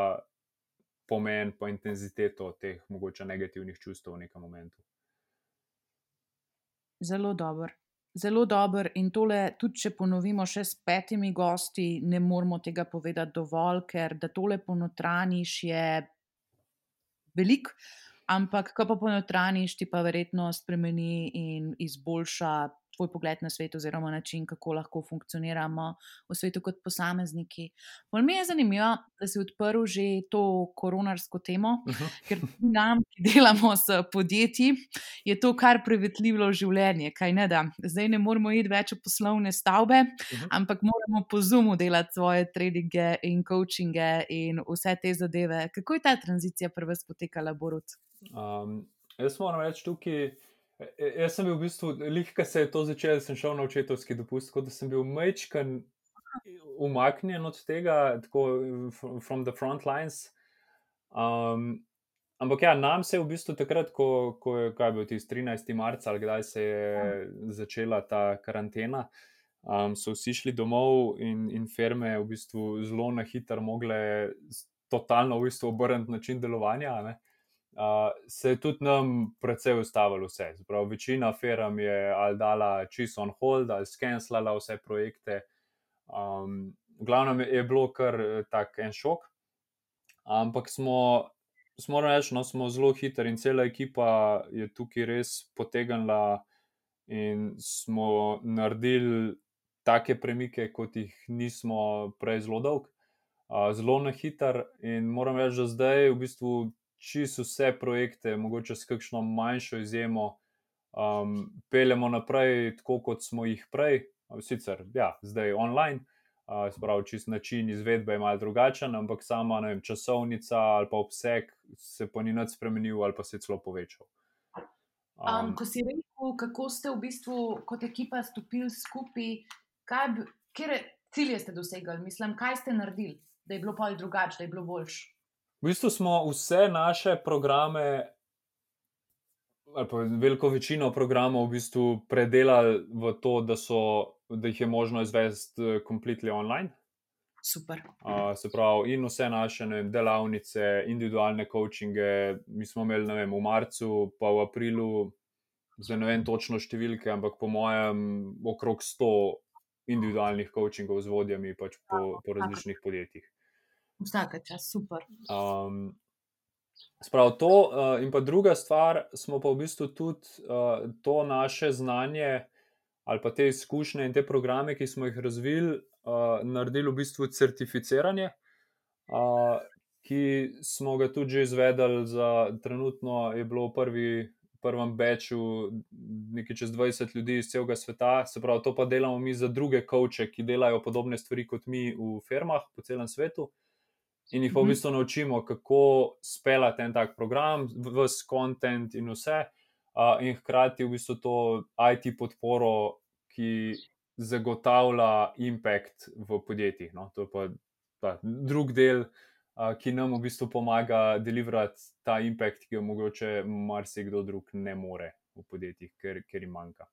pomen, pa intenziteto teh mogoče negativnih čustev v nekem momentu. Zelo dober. Zelo dober in tole, tudi če ponovimo še s petimi gosti, ne moramo tega povedati dovolj, ker da tole ponotraniš je velik, ampak ko pa ponotraniš, ti pa verjetno spremeni in izboljša tvoj pogled na svet, oziroma način, kako lahko funkcioniramo v svetu kot posamezniki. Bolj mi je zanimivo, da si odprl že to koronarsko temo, uh -huh. ker nam, ki delamo s podjetji, je to kar prevetljivo življenje. Ne, Zdaj ne moramo iti več v poslovne stavbe, uh -huh. ampak moramo po zumu delati svoje treninge in coachinge in vse te zadeve. Kako je ta tranzicija prva spotekala, Borut? Um, jaz moram reči tukaj. E, e, jaz sem bil v bistvu, lihka se je to začelo, da sem šel na očetovski dopust, tako da sem bil mečkan umaknjen od tega, tako from the front lines. Um, ampak ja, nam se je v bistvu takrat, ko, ko je bil tisti 13. marca ali kdaj se je začela ta karantena, um, so vsi šli domov in, in firme v bistvu zelo na hitro mogle totalno v bistvu obrniti način delovanja. Ne? Uh, se je tudi nam precej ustavilo vse. Zaprav, večina firm je ali dala čisto on hold, ali skenslala vse projekte. Um, glavno je bilo kar eh, tak en šok. Ampak smo, smo reči, no, smo zelo hitri in cela ekipa je tukaj res potegnila in smo naredili take premike, kot jih nismo prej zelo dolg. Uh, zelo na hiter, in moram reči, da zdaj v bistvu čisto vse projekte, mogoče s kakšno manjšo izjemo, um, peljemo naprej, tako kot smo jih prej, sicer ja, zdaj online. Uh, Spravi, čist način izvedbe je malo drugačen, ampak sama vem, časovnica ali pa obseg se pa ni nič spremenil ali pa se je celo povečal. Um, um, ko si rekel, kako ste v bistvu kot ekipa stopili skupaj, kje cilje ste dosegli, mislim, kaj ste naredili, da je bilo pa drugače, da je bilo boljše. V bistvu smo vse naše programe, ali pa veliko večino programov, v bistvu predelali v to, da, so, da jih je možno izvesti kompletno online. Super. Uh, se pravi, in vse naše vem, delavnice, individualne coachinge, mi smo imeli vem, v marcu, pa v aprilu, zdaj ne vem točno številke, ampak po mojem, okrog 100 individualnih coachingov z vodjami pač po, po različnih podjetjih. Vsake čas, super. Um, Sprav to, uh, in pa druga stvar, smo pa v bistvu tudi uh, to naše znanje ali pa te izkušnje in te programe, ki smo jih razvili, uh, naredili v bistvu certificiranje, uh, ki smo ga tudi izvedli. Za trenutno je bilo v prvi, prvem beču nekaj čez 20 ljudi iz celega sveta, se pravi, to pa delamo mi za druge koče, ki delajo podobne stvari kot mi v firmah po celem svetu in jih pa v mhm. bistvu naučimo, kako speljati en tak program, vse kontent in vse, uh, in hkrati v bistvu to IT podporo, ki zagotavlja impact v podjetjih. No? To je pa ta drug del. uh, ki nam v bistvu pomaga deliverati ta impact, ki jo mogoče marsikdo drug ne more v podjetjih, ker, ker jim manjka.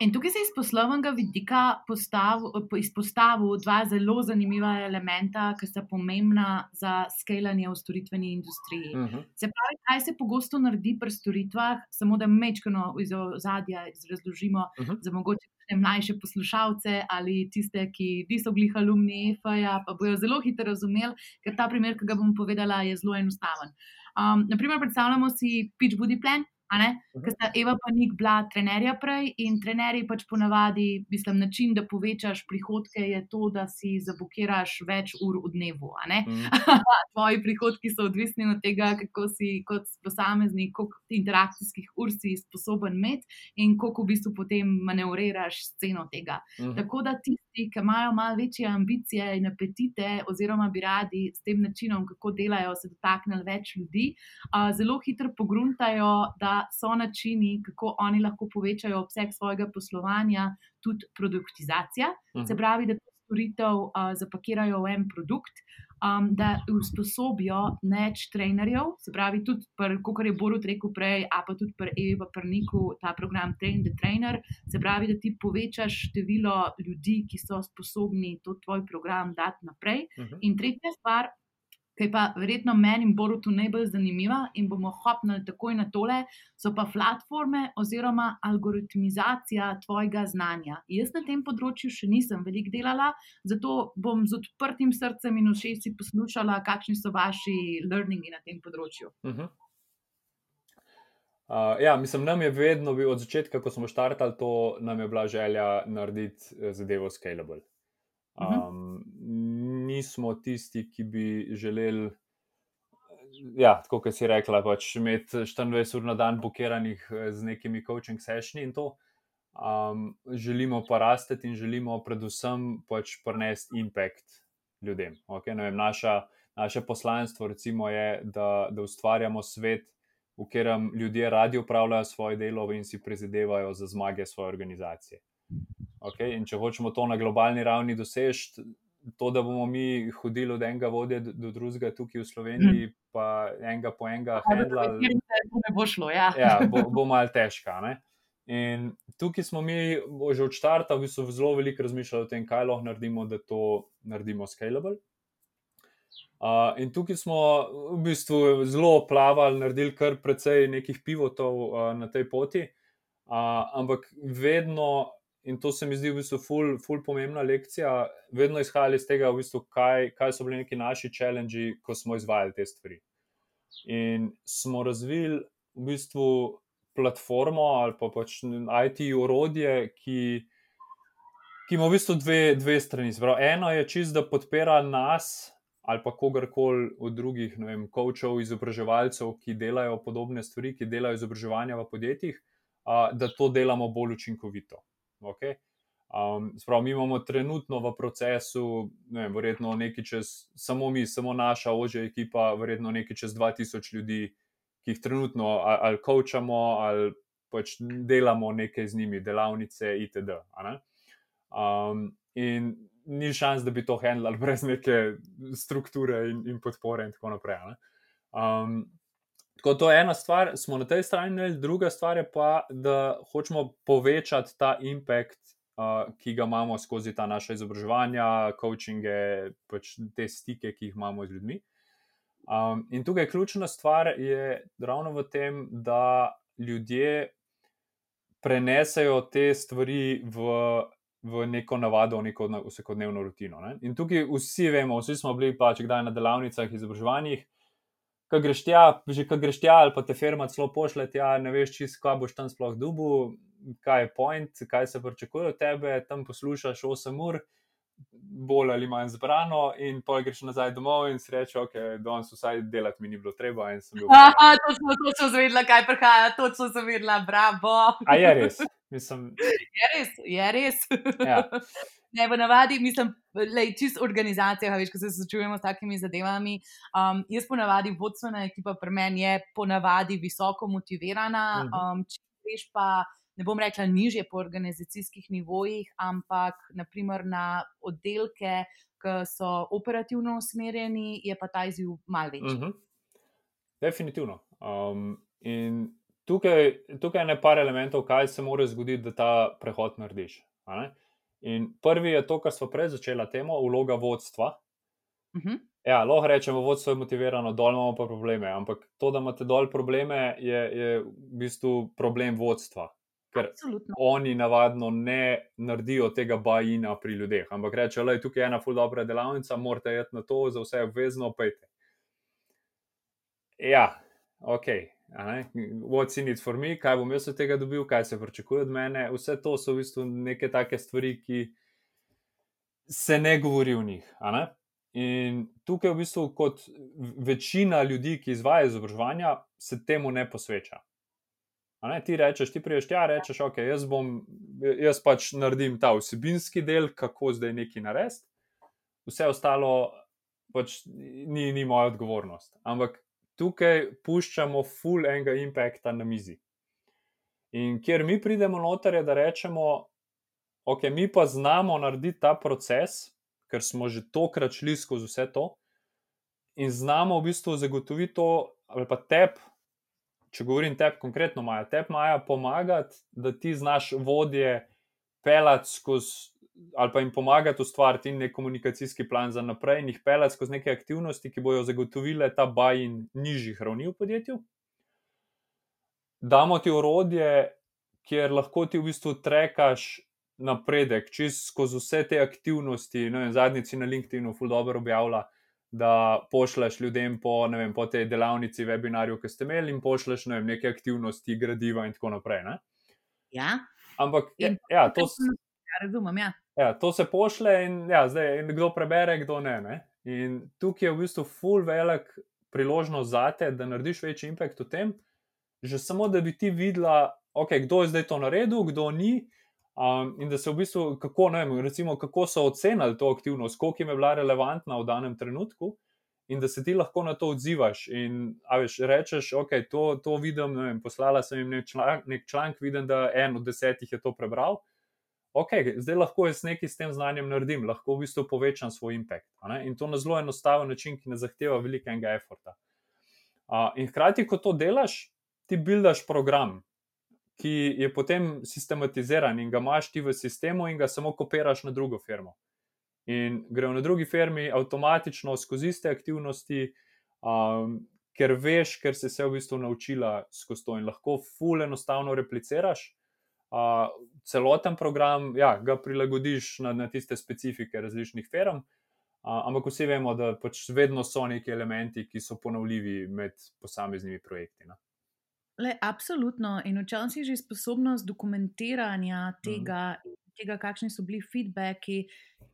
In tukaj se iz poslovnega vidika izpostavil dva zelo zanimiva elementa, ki sta pomembna za skalanje v storitveni industriji. Uh -huh. Se pravi, kaj se pogosto naredi pri storitvah, samo da mečkano iz ozadja razložimo uh -huh. za mogoče mlajše poslušalce ali tiste, ki niso bili alumni EFA, pa bojo zelo hitro razumeli, ker ta primer, ki ga bom povedala, je zelo enostaven. Um, naprimer, predstavljamo si pitch body plan. Mhm. Ker sta Eva pa nik bila trenerja prej in trenerji pač ponavadi, mislim, način, da povečaš prihodke, je to, da si zabukiraš več ur v dnevu. Mm. Tvoji prihodki so odvisni od tega, kako si kot posameznik, koliko interakcijskih ur si sposoben imeti in koliko v bistvu potem manevriraš sceno tega. Mm. Tako da tisti, ki imajo malo večje ambicije in apetite, oziroma bi radi s tem načinom, kako delajo, se dotaknili več ljudi, zelo hitro pogruntajo, da so načini, kako oni lahko povečajo obseg svojega poslovanja, tudi produktizacija. Uh -huh. Se mhm. pravi, da to storitev zapakirajo v en produkt. Um, da usposobijo več trenerjev, se pravi, tudi, kot je Borut rekel prej, a pa tudi pri Evi, pa pri Niku, ta program Train the Trainer, se pravi, da ti povečaš število ljudi, ki so sposobni to tvoj program dati naprej. Uh mhm. -huh. In tretja stvar, ki je pa verjetno meni in Borutu najbolj zanimiva in bomo hopnili takoj na tole, so pa platforme oziroma algoritmizacija tvojega znanja. Jaz na tem področju še nisem veliko delala, zato bom z odprtim srcem in všečci poslušala, kakšni so vaši learningi na tem področju. Uh -huh. Uh, ja, mislim, nam je vedno bil od začetka, ko smo štartali, to nam je bila želja narediti eh, zadevo scalable. Um, nismo tisti, ki bi želeli, ja, tako kot si rekla, pač imeti 24 ur na dan blokiranih eh, z nekimi coaching sessioni in to. Um, želimo pa rasti in želimo predvsem pač prenesti impact ljudem. Okay? Vem, naša, naše poslanstvo je, da, da ustvarjamo svet, v katerem ljudje radi upravljajo svoje delo in si prizadevajo za zmage svoje organizacije. Okay? In če hočemo to na globalni ravni doseči, to, da bomo mi hodili od enega vodja do, do drugega tukaj v Sloveniji, mm. pa enega po enega handlali. Ne bo šlo, ja. ja bo, bo malo težko. In tukaj smo mi že od začetka v bistvu zelo veliko razmišljali o tem, kaj lahko naredimo, da to naredimo scalable. Uh, in tukaj smo v bistvu zelo plavali, naredili kar precej nekih pivotov uh, na tej poti, uh, ampak vedno in to se mi zdi v bistvu ful, ful pomembna lekcija, vedno izhajali iz tega, v bistvu, kaj, kaj so bili neki naši challenge, ko smo izvajali te stvari. In smo razvili v bistvu platformo ali pa pač IT urodje, ki, ki ima v bistvu dve, dve strani. Zbrav, eno je čist, da podpira nas. Ali pa kogarkoli od drugih, ne vem, coachov, izobraževalcev, ki delajo podobne stvari, ki delajo izobraževanja v podjetjih, a, da to delamo bolj učinkovito. Okay? Um, sprav, mi imamo trenutno v procesu, ne, verjetno nekaj čez, samo mi, samo naša ožja ekipa, verjetno nekaj čez 2000 ljudi, ki jih trenutno ali, ali kočamo, ali pač delamo nekaj z njimi, delavnice, itd. Um, in ni šans, da bi to handlali brez neke strukture in, in podpore, in tako naprej. Um, Tako to je ena stvar, smo na tej strani, druga stvar je pa, da hočemo povečati ta impact, uh, ki ga imamo skozi ta naša izobraževanja, coachinge, pač te stike, ki jih imamo z ljudmi. Um, in tukaj ključna stvar je ravno v tem, da ljudje prenesejo te stvari v, v neko navado, v neko vsakodnevno rutino. Ne? In tukaj vsi vemo, vsi smo bili pač kdaj na delavnicah, izobraževanjih ko greš tja, že ko greš tja, ali pa te firma celo pošlje tja, ne veš, čist, kaj boš tam sploh dubu, kaj je point, kaj se pričakuje od tebe, tam poslušaš 8 ur. Bolj ali manj zbrano, in pa greš nazaj domov in si rečeš, ok, danes vsaj delati mi ni bilo treba. Aha, to smo točno zvedela, kaj prihaja, točno sem videla, bravo. A je res, mislim. Je res, je res. Ja. Ne, v navadi, mislim, da je čisto organizacija, veš, ko se srečujemo s takimi zadevami. Um, jaz ponavadi, vodstvena ekipa pri meni je ponavadi visoko motivirana. Mhm. Um, če veš pa, ne bom rekla nižje po organizacijskih nivojih, ampak naprimer na oddelke, ki so operativno usmerjeni, je pa ta izziv mal večji. Uh -huh. Definitivno. Um, in tukaj, tukaj je nekaj elementov, kaj se mora zgoditi, da ta prehod narediš. In prvi je to, kar smo prej začeli, temo, vloga vodstva. Uh -huh. Ja, lahko rečemo, vodstvo je motivirano, dol imamo pa probleme. Ampak to, da imate dol probleme, je, je v bistvu problem vodstva. Ker Absolutno. oni navadno ne naredijo tega bajina pri ljudeh. Ampak rečejo, da je tukaj ena ful dobra delavnica, morate iti na to, za vse obvezno, pejte. Ja, ok. What's in it for me, kaj bom jaz od tega dobil, kaj se pričakuje od mene. Vse to so v bistvu neke take stvari, ki se ne govori o njih. In tukaj, v bistvu, kot večina ljudi, ki izvajo izobraževanja, se temu ne posveča. Ne, ti rečeš, ti priješ, ja, rečeš, ok, jaz, bom, jaz pač naredim ta vsebinski del, kako zdaj neki narediti, vse ostalo pač ni, ni moja odgovornost. Ampak tukaj puščamo full enega impacta na mizi. In kjer mi pridemo noter, je da rečemo, ok, mi pa znamo narediti ta proces, ker smo že tokrat šli skozi vse to in znamo v bistvu zagotoviti to, ali pa tebi če govorim tebi konkretno, Maja, tebi Maja pomagati, da ti znaš vodje pelati skozi. Ali pa jim pomagati ustvariti nek komunikacijski plan za naprej in jih pelati skozi neke aktivnosti, ki bodo zagotovile ta bajin nižjih ravni v podjetju. Damo ti orodje, kjer lahko ti v bistvu trekaš napredek, čez skozi vse te aktivnosti. No, zadnjici na LinkedIn-u, ful dobro objavlja, da pošleš ljudem po, vem, po tej delavnici, webinarju, ki ste imeli, in pošleš ne vem, neke aktivnosti, gradiva in tako naprej. Ne? Ja. Ampak, ja, ja, to, ja, razumem, ja. Ja, to se pošle in, ja, zdaj, in kdo prebere, kdo ne, ne. In tukaj je v bistvu full velik priložnost za te, da narediš večji impact v tem, že samo da bi ti videla, okay, kdo je zdaj to naredil, kdo ni. Um, in da se v bistvu, kako, vem, recimo, kako so ocenili to aktivnost, koliko je bila relevantna v danem trenutku, in da se ti lahko na to odzivaš. In veš, rečeš, ok, to, to vidim, vem, poslala sem jim nek članek, nek članek, vidim, da en od desetih je to prebral. Ok, zdaj lahko jaz nekaj s tem znanjem naredim, lahko v bistvu povečam svoj impact. In to na zelo enostaven način, ki ne zahteva velikega efforta. Uh, in hkrati, ko to delaš, ti buildaš program, ki je potem sistematiziran in ga imaš ti v sistemu, in ga samo kopiraš na drugo firmo. In grejo na drugi firmi avtomatično skozi iste aktivnosti, um, ker veš, ker si se v bistvu naučila skozi to in lahko fully enostavno repliciraš. Uh, celoten program, ja, ga prilagodiš na, na tiste specifike različnih firm, uh, ampak vsi vemo, da pač vedno so neki elementi, ki so ponovljivi med posameznimi projekti. Ne? Le, absolutno. In včasih že sposobnost dokumentiranja tega, mm. tega, kakšni so bili feedbacki.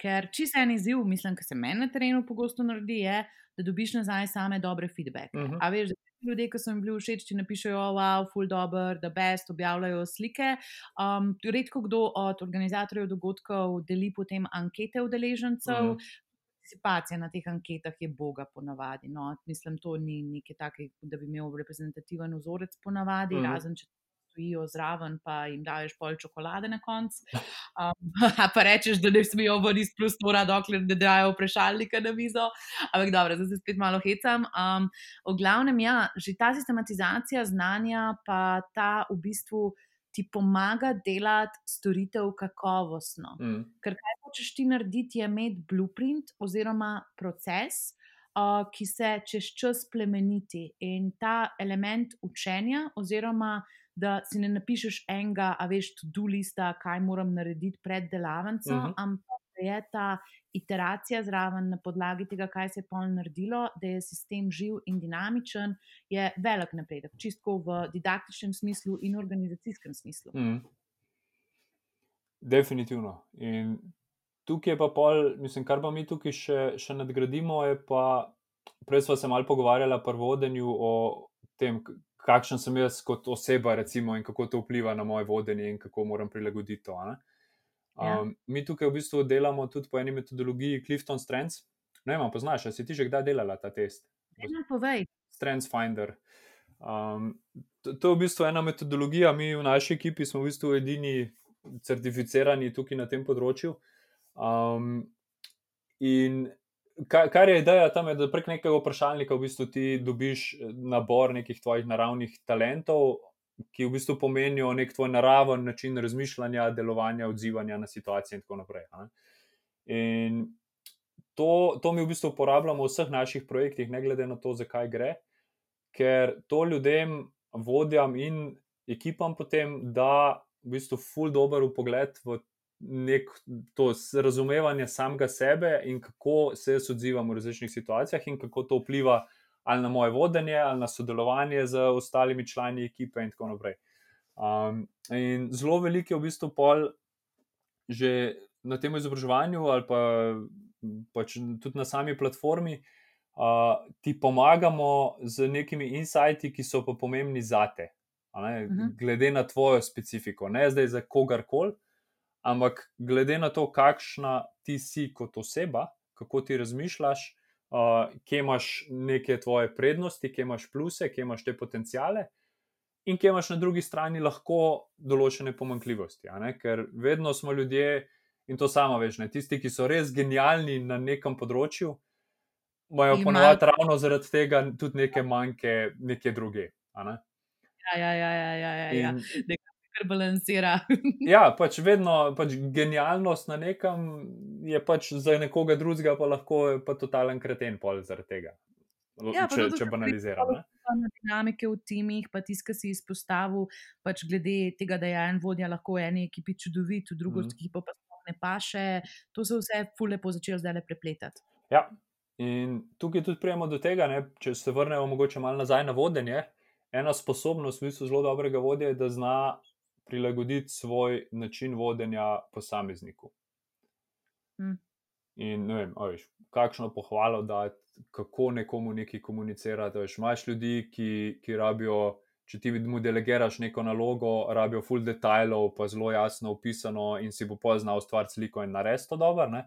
Ker čisto en izziv, mislim, ki se meni na terenu pogosto naredi, je, da dobiš nazaj same dobre feedbacke. Mm -hmm. A veš, da ljudje, ki so jim bili všeč, ti napišejo, wow, full dobro, the best, objavljajo slike. Um, redko kdo od organizatorjev dogodkov deli potem ankete udeležencev, mm -hmm participacija na teh anketah je boga, ponavadi. No, mislim, to ni nekaj takega, da bi imel reprezentativen vzorec, ponavadi, mm. razen če stojijo zraven, pa jim daš pol čokolade na koncu. Um, pa rečeš, da ne smejo voditi iz prostora, dokler ne dajo vprašalnika na mizo. Ampak dobro, zdaj se spet malo hecam. Um, v glavnem, ja, že ta sistematizacija znanja, pa ta v bistvu ti pomaga delati storitev kakovostno. Mm. Ker kaj hočeš ti narediti, je imeti blueprint oziroma proces, uh, ki se čez čas plemeniti. In ta element učenja, oziroma da si ne napišeš enega, a veš, tudi lista, kaj moram narediti pred delavnico, mm -hmm. ampak da je ta iteracija zraven na podlagi tega, kaj se je pol naredilo, da je sistem živ in dinamičen, je velik napredek, čisto v didaktičnem smislu in organizacijskem smislu. Mm. Definitivno. In tukaj je pa pol, mislim, kar pa mi tukaj še, še nadgradimo, je pa, prej smo se malo pogovarjali pri vodenju o tem, kakšen sem jaz kot oseba, recimo, in kako to vpliva na moje vodenje in kako moram prilagoditi to. Ja. Um, mi tukaj v bistvu delamo tudi po eni metodologiji Clifton Strengths. Ne vem, poznaš, si ti že kdaj delala ta test? Ne, povej. Strengths Finder. Um, to, to je v bistvu ena metodologija. Mi v naši ekipi smo v bistvu edini certificirani tukaj na tem področju. Um, in kar, kar je ideja tam, je, da prek nekega vprašalnika v bistvu ti dobiš nabor nekih tvojih naravnih talentov, ki v bistvu pomenijo nek tvoj naraven način razmišljanja, delovanja, odzivanja na situacije in tako naprej. Ne? In to, to mi v bistvu uporabljamo v vseh naših projektih, ne glede na to, zakaj gre, ker to ljudem, vodjam in ekipam potem da v bistvu ful dober pogled v nek to razumevanje samega sebe in kako se jaz odzivam v različnih situacijah in kako to vpliva ali na moje vodenje, ali na sodelovanje z ostalimi člani ekipe, in tako naprej. Um, in zelo veliko je v bistvu pol že na tem izobraževanju, ali pa pač tudi na sami platformi, uh, ti pomagamo z nekimi insighti, ki so pa pomembni za te, uh mhm. -huh. glede na tvojo specifiko, ne zdaj za kogarkoli. Ampak glede na to, kakšna ti si kot oseba, kako ti razmišljaš, uh, kje imaš neke tvoje prednosti, kje imaš pluse, kje imaš te potencijale, in kje imaš na drugi strani lahko določene pomankljivosti. Ker vedno smo ljudje, in to samo veš, ne? tisti, ki so res genialni na nekem področju, imajo ponovadi ravno zaradi tega tudi neke manjke, neke druge. Ne? Ja, ja, ja, ja, ja, ja. ja. In, kar balansira. ja, pač vedno pač genialnost na nekem je pač za nekoga drugega, pa lahko je pa totalen kreten pol zaradi tega. Ja, če če banaliziramo. Dinamike v timih, pa tiska si izpostavil, pač glede tega, da je en vodja lahko v eni ekipi čudovit, v drugi mm. ekipi pa ne paše. To se vse fule po začel zdaj le prepletati. Ja, in tukaj tudi prijemo do tega, ne, če se vrnemo mogoče malo nazaj na vodenje. Ena sposobnost, v bistvu zelo dobrega vodja, je, da zna prilagoditi svoj način vodenja posamezniku. Hmm. In ne vem, veš, kakšno pohvalo da, kako nekomu nekaj komunicirati. Veš, imaš ljudi, ki, ki rabijo, če ti mu delegiraš neko nalogo, rabijo full detajlov, pa zelo jasno opisano in si bo poznal stvar sliko in narediti to dobro. Ne?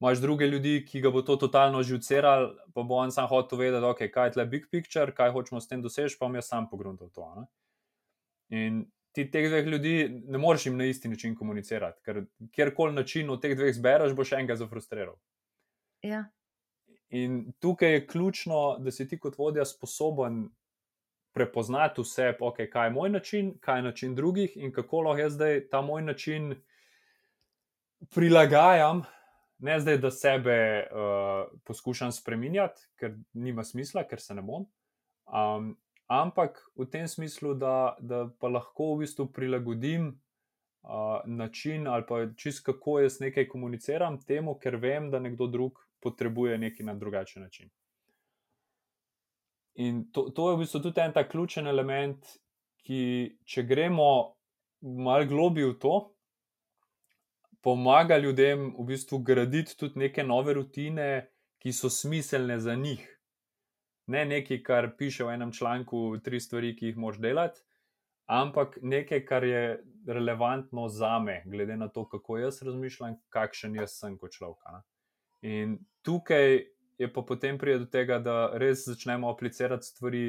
Imáš druge ljudi, ki ga bo to totalno žuceral, pa bo on sam hotel vedeti, okay, kaj je tle big picture, kaj hočemo s tem doseči, pa mi je sam pogrunil to. Ne? In ti teh dveh ljudi ne moreš jim na isti način komunicirati, ker kjerkoli način od teh dveh zbereš, boš enega zafrustriral. Ja. In tukaj je ključno, da si ti kot vodja sposoben prepoznati vse, okay, kaj je moj način, kaj je način drugih in kako lahko jaz zdaj ta moj način prilagajam. Ne zdaj, da sebe uh, poskušam spremenjati, ker nima smisla, ker se ne bom. Um, ampak v tem smislu, da, da pa lahko v bistvu prilagodim uh, način ali pa čist kako jaz nekaj komuniciram temu, ker vem, da nekdo drug potrebuje nekaj na drugačen način. In to, to je v bistvu tudi en ta ključen element, ki, če gremo malo globi v to, pomaga ljudem v bistvu graditi tudi neke nove rutine, ki so smiselne za njih ne nekaj, kar piše v enem članku, tri stvari, ki jih moš delati, ampak nekaj, kar je relevantno za me, glede na to, kako jaz razmišljam, kakšen jaz sem kot človek. In tukaj je pa potem pride do tega, da res začnemo aplicirati stvari,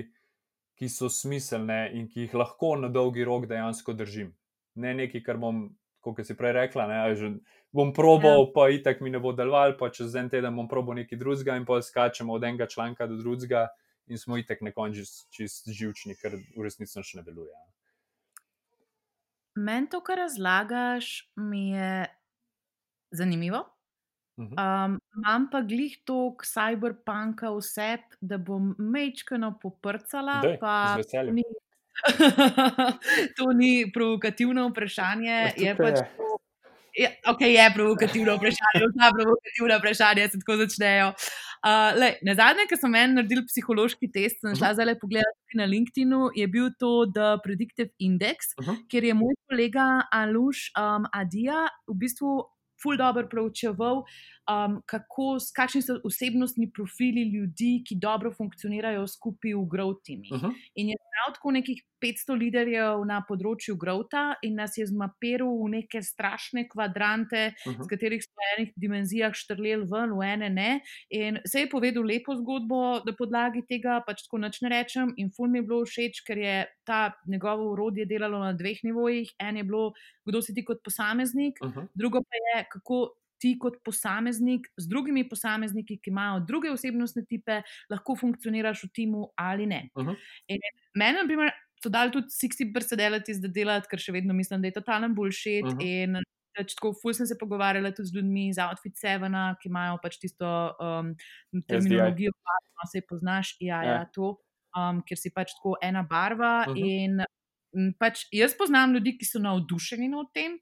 ki so smiselne in ki jih lahko na dolgi rok dejansko držim. Ne nekaj, kar bom kot si prej rekla, ne, že bom probal, ja. pa itek mi ne bo deloval, pa čez en teden bom probal nekaj drugega in pa skačemo od enega članka do drugega in smo itek nekonč čist živčni, ker v resnici še ne deluje. Meni to, kar razlagaš, mi je zanimivo. Um, imam pa glih tok cyberpunka vse, da bom mečkano poprcala. Dej, pa ni, to ni provokativno vprašanje. Je pač to, je, okay, je provokativno vprašanje, vsa provokativna vprašanja se tako začnejo. Uh, lej, na zadnje, ko smo meni naredili psihološki test, sem šla uh -huh. zdaj pogledati na LinkedIn-u, je bil to The Predictive Index, uh -huh. kjer je moj kolega Aluš um, Adija v bistvu ful dobro proučeval, um, kako, kakšni so osebnostni profili ljudi, ki dobro funkcionirajo skupaj v growth timih. Uh -huh. In je prav tako nekih 500 liderjev na področju grota in nas je zmapiral v neke strašne kvadrante, uh -huh. z katerih smo v enih dimenzijah štrleli ven, v ene ne. In se je povedal lepo zgodbo na podlagi tega, pač tako noč ne rečem. In ful mi je bilo všeč, ker je ta njegovo urodje delalo na dveh nivojih. En je bilo, kdo si ti kot posameznik, uh -huh. drugo pa je, kako ti kot posameznik z drugimi posamezniki, ki imajo druge osebnostne tipe, lahko funkcioniraš v timu ali ne. Uh -huh. Mene, na primer, so dali tudi 60 personalities, da delati, ker še vedno mislim, da je totalen bullshit. Uh -huh. In pač tako, ful sem se pogovarjala tudi z ljudmi iz Outfit Sevena, ki imajo pač tisto um, terminologijo, ki jo vse poznaš, ja, ja. ja to, um, ker si pač tako ena barva. Uh -huh. In pač jaz poznam ljudi, ki so navdušeni nad tem.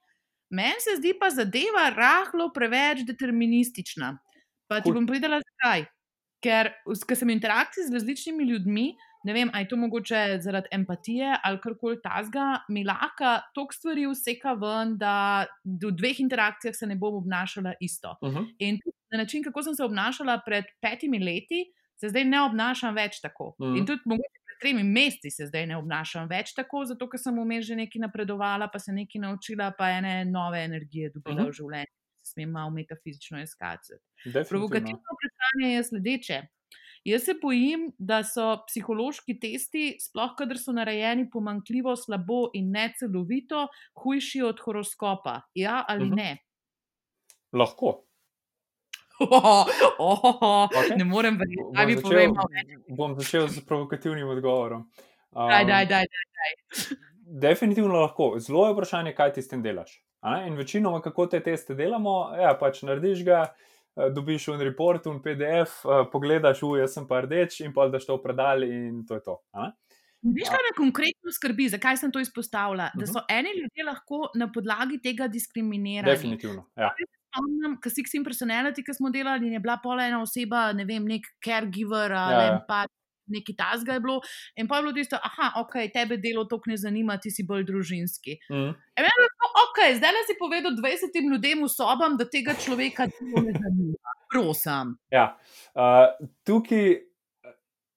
Meni se zdi pa zadeva rahlo preveč deterministična. Pa ti bom povedala, zakaj. Ker, ker sem v interakciji z različnimi ljudmi, ne vem, ali je to mogoče zaradi empatije ali karkoli tasga, mi lahko toliko stvari vseka ven, da v dveh interakcijah se ne bom obnašala isto. Uh -huh. In na način, kako sem se obnašala pred petimi leti, se zdaj ne obnašam več tako. Uh -huh. In tudi mogoče tremi meseci se zdaj ne obnašam več tako, zato ker sem vmes že nekaj napredovala, pa se nekaj naučila, pa ene nove energije dobila uh -huh. v mhm. življenju. Smem malo metafizično iskati. Provokativno vprašanje je sledeče. Jaz se bojim, da so psihološki testi, sploh kadar so narejeni pomankljivo, slabo in necelovito, hujši od horoskopa. Ja ali uh mhm. -huh. ne? Lahko. Oh, oh, okay. Ne morem verjeti, da bi povedal. Bom začel z provokativnim odgovorom. Um, daj, daj, daj, daj. Definitivno lahko. Zelo je vprašanje, kaj ti s tem delaš. In večinoma, kako te teste delamo, ja, pač narediš ga, eh, dobiš un report, un PDF, eh, pogledaš, u, jaz sem pa rdeč in pa daš to v predal in to je to. Veš, kaj me konkretno skrbi, zakaj sem to izpostavila? Da so eni ljudje lahko na podlagi tega diskriminirani. Definitivno. Ja spomnim, ker si jim personality, ki smo delali, in je bila pol ena oseba, ne vem, nek caregiver ali ja, ja. pa neki tasga je bilo. In pa je bilo tisto, ah, ok, tebe delo to ne zanima, ti si bolj družinski. Mm. Rekel, ok, zdaj le si povedal 20 ljudem v sobam, da tega človeka ne zanima. Prosim. Ja, uh, tukaj.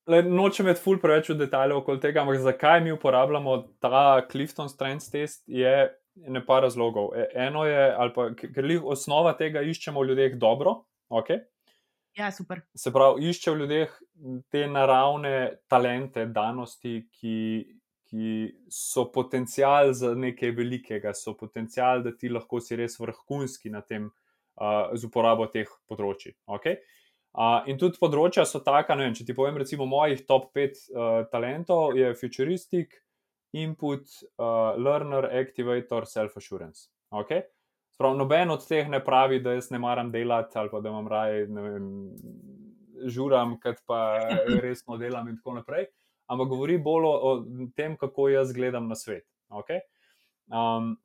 Le, nočem imeti ful preveč detajlov okoli tega, ampak zakaj mi uporabljamo ta Clifton Strengths test, je ne pa razlogov. E, eno je, ali pa ker jih osnova tega iščemo v ljudeh dobro. Okay? Ja, super. Se pravi, išče v ljudeh te naravne talente, danosti, ki, ki so potencial za nekaj velikega, so potencial, da ti lahko si res vrhunski na tem, uh, z uporabo teh področji. Okay? Uh, in tudi področja so taka, ne vem, če ti povem, recimo, mojih top 5 uh, talentov je futuristik, input, uh, learner, activator, self-assurance. Okay? Sprav, noben od teh ne pravi, da jaz ne maram delati ali da imam raje, ne vem, žuram, kot pa resno delam in tako naprej. Ampak govori bolj o tem, kako jaz gledam na svet. Okay? Um,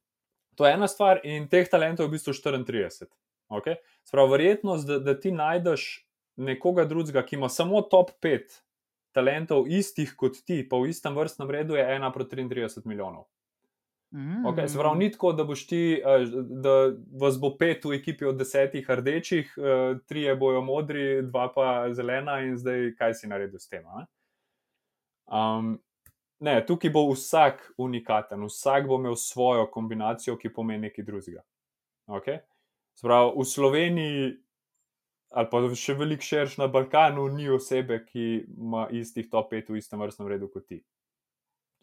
to je ena stvar, in teh talentov je v bistvu 34. Okay? Sprav, verjetnost, da, da ti najdeš nekoga drugega, ki ima samo top 5 talentov, istih kot ti, pa v istem vrstnem redu, je 1 proti 33 milijonov. Mm. Okay, Sprav, ni tako, da boš ti, eh, da vas bo pet v ekipi od desetih rdečih, eh, tri je bojo modri, dva pa zelena, in zdaj kaj si naredil s tem. Um, ne, tukaj bo vsak unikaten, vsak bo imel svojo kombinacijo, ki pomeni nekaj drugega. Okay? Sprav, v Sloveniji ali pa še veliko širš na Balkanu, ni osebe, ki ima istih top 5 v istem vrstnem redu kot ti.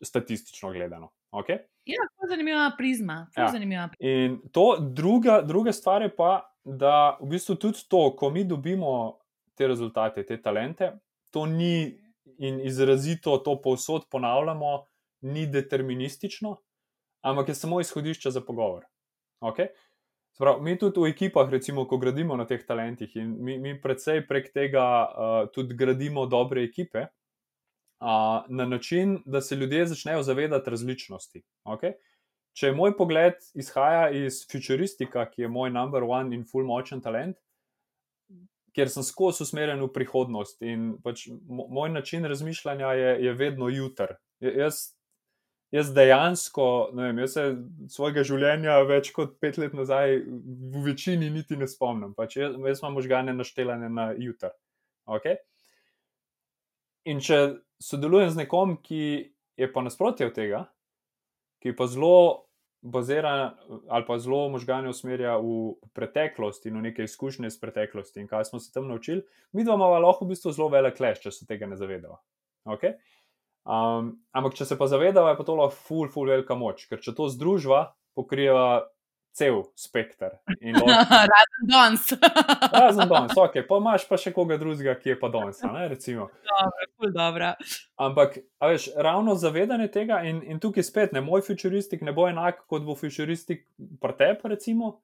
Statistično gledano. Okay? Ja, to je zanimiva prizma. Ja. Zanimiva prizma. In to druga, druga stvar je pa, da v bistvu tudi to, ko mi dobimo te rezultate, te talente, to ni in izrazito to povsod ponavljamo, ni deterministično, ampak je samo izhodišče za pogovor. Okay? Prav, mi tudi v ekipah, recimo, ko gradimo na teh talentih, in mi, mi predvsej prek tega uh, tudi gradimo dobre ekipe, uh, na način, da se ljudje začnejo zavedati različnosti. Okay? Če moj pogled izhaja iz futuristika, ki je moj number one in full močen talent, ker sem skozi usmerjen v prihodnost in pač moj način razmišljanja je, je vedno jutr. Jaz jaz dejansko, ne vem, jaz se svojega življenja več kot pet let nazaj v večini niti ne spomnim. Pač jaz, jaz imam možgane naštelane na jutr. Okay? In če sodelujem z nekom, ki je pa nasprotje od tega, ki pa zelo bazira ali pa zelo možgane usmerja v preteklost in v neke izkušnje iz preteklosti in kaj smo se tam naučili, mi dva imamo lahko v bistvu zelo velik kleš, če se tega ne zavedamo. Okay? Um, ampak, če se pa zavedamo, je pa to lahko ful, ful, velika moč, ker če to združva, pokriva cel spekter. Razen danes. Razen danes, ok, pa imaš pa še koga drugega, ki je pa danes. Dobro, Ampak, veš, ravno zavedanje tega in, in tukaj spet, ne, moj futuristik ne bo enak kot bo futuristik pretep, recimo,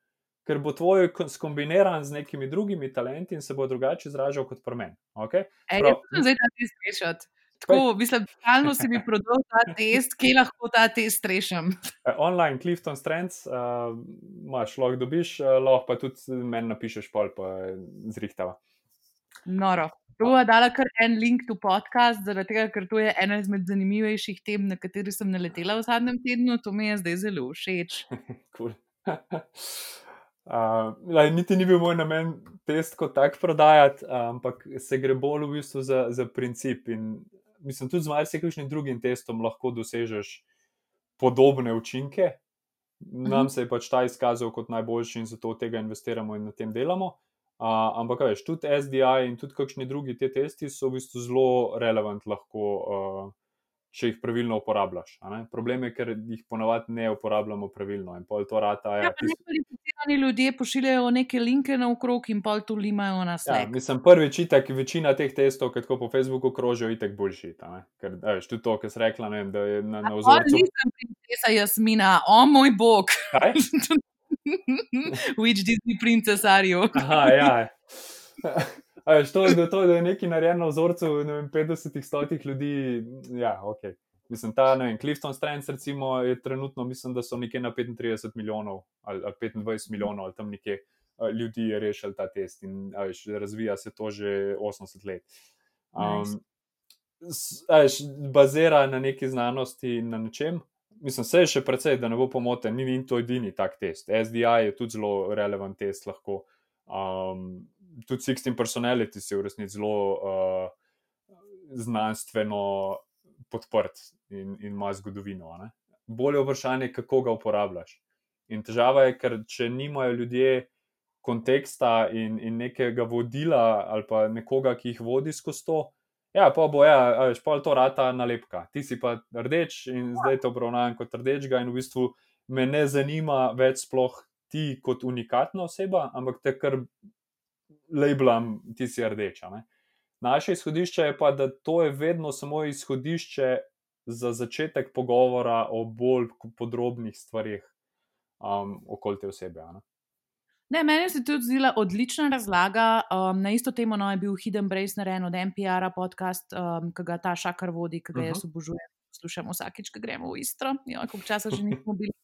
ker bo tvoj skombiniran z nekimi drugimi talenti in se bo drugače izražal kot premen. Okay? Ej, Prav, zdaj, da ti slišiš. Tako, mislim, stalno si mi prodal ta test, kje lahko ta test rešim. E, online, Clifton Strands, uh, imaš, lahko dobiš, uh, lahko pa tudi meni napišeš, pol pa zrihtava. Noro. To je dala kar en link v podcast, zaradi tega, ker to je ena izmed zanimivejših tem, na kateri sem naletela v zadnjem tednu. To mi je zdaj zelo všeč. cool. Uh, laj, niti ni bil moj namen test kot tak prodajati, ampak se gre bolj v bistvu za, za princip. In mislim, tudi z marsikajšnjim drugim testom lahko dosežeš podobne učinke. Nam se je pač ta izkazal kot najboljši in zato tega investiramo in na tem delamo. Uh, ampak, veš, tudi SDI in tudi kakšni drugi te testi so v bistvu zelo relevantni, lahko, uh, če jih pravilno uporabljaš. Problem je, ker jih ponavadi ne uporabljamo pravilno in pol to rata. Ja, ja, kvalificirani ljudje pošiljajo neke linke na okrog in pol to limajo na sebe. Ja, mislim, prvi čitek, večina teh testov, ki po Facebooku krožijo, tako boljši. Ker, veš, tudi to, kar si rekla, ne vem, da je na, na vzorcu. Ja, nisem princesa Jasmina, o moj bog. Which Disney princess are you? Aha, ja. Veš, to, da, to, da je nekaj narejeno na vzorcu vem, 50, 100 ljudi, ja, ok. Mislim, ta vem, Clifton Strands, recimo, je trenutno, mislim, da so nekje na 35 milijonov ali, ali 25 milijonov ali tam nekje uh, ljudi je rešil ta test in veš, razvija se to že 80 let. Um, nice. veš, bazira na neki znanosti in na nečem. Mislim, vse je še precej, da ne bo pomote, ni, ni to edini tak test. SDI je tudi zelo relevant test, lahko. Um, tudi 16 personality je v resnici zelo uh, znanstveno podprt in, in ima zgodovino. Ne? Bolje vprašanje, kako ga uporabljaš. In težava je, ker če nimajo ljudje konteksta in, in nekega vodila ali pa nekoga, ki jih vodi skozi to. Ja, pa bo, ja, veš, pa je to rata nalepka. Ti si pa rdeč in zdaj te obravnavam kot rdečega, in v bistvu me ne zanima več sploh ti kot unikatna oseba, ampak te kar labelam, ti si rdeča. Ne? Naše izhodišče je pa, da to je vedno samo izhodišče za začetek pogovora o bolj podrobnih stvarih um, okoli te osebe. Ne? Ne, meni se tudi zdela odlična razlaga. Um, na isto temo no, je bil Hidden Brace narejen od NPR-a podcast, um, ki ga ta šakar vodi, ki ga uh -huh. jaz obožujem. Slušamo vsakeč, ko gremo v Istro, ja, koliko časa že nismo bili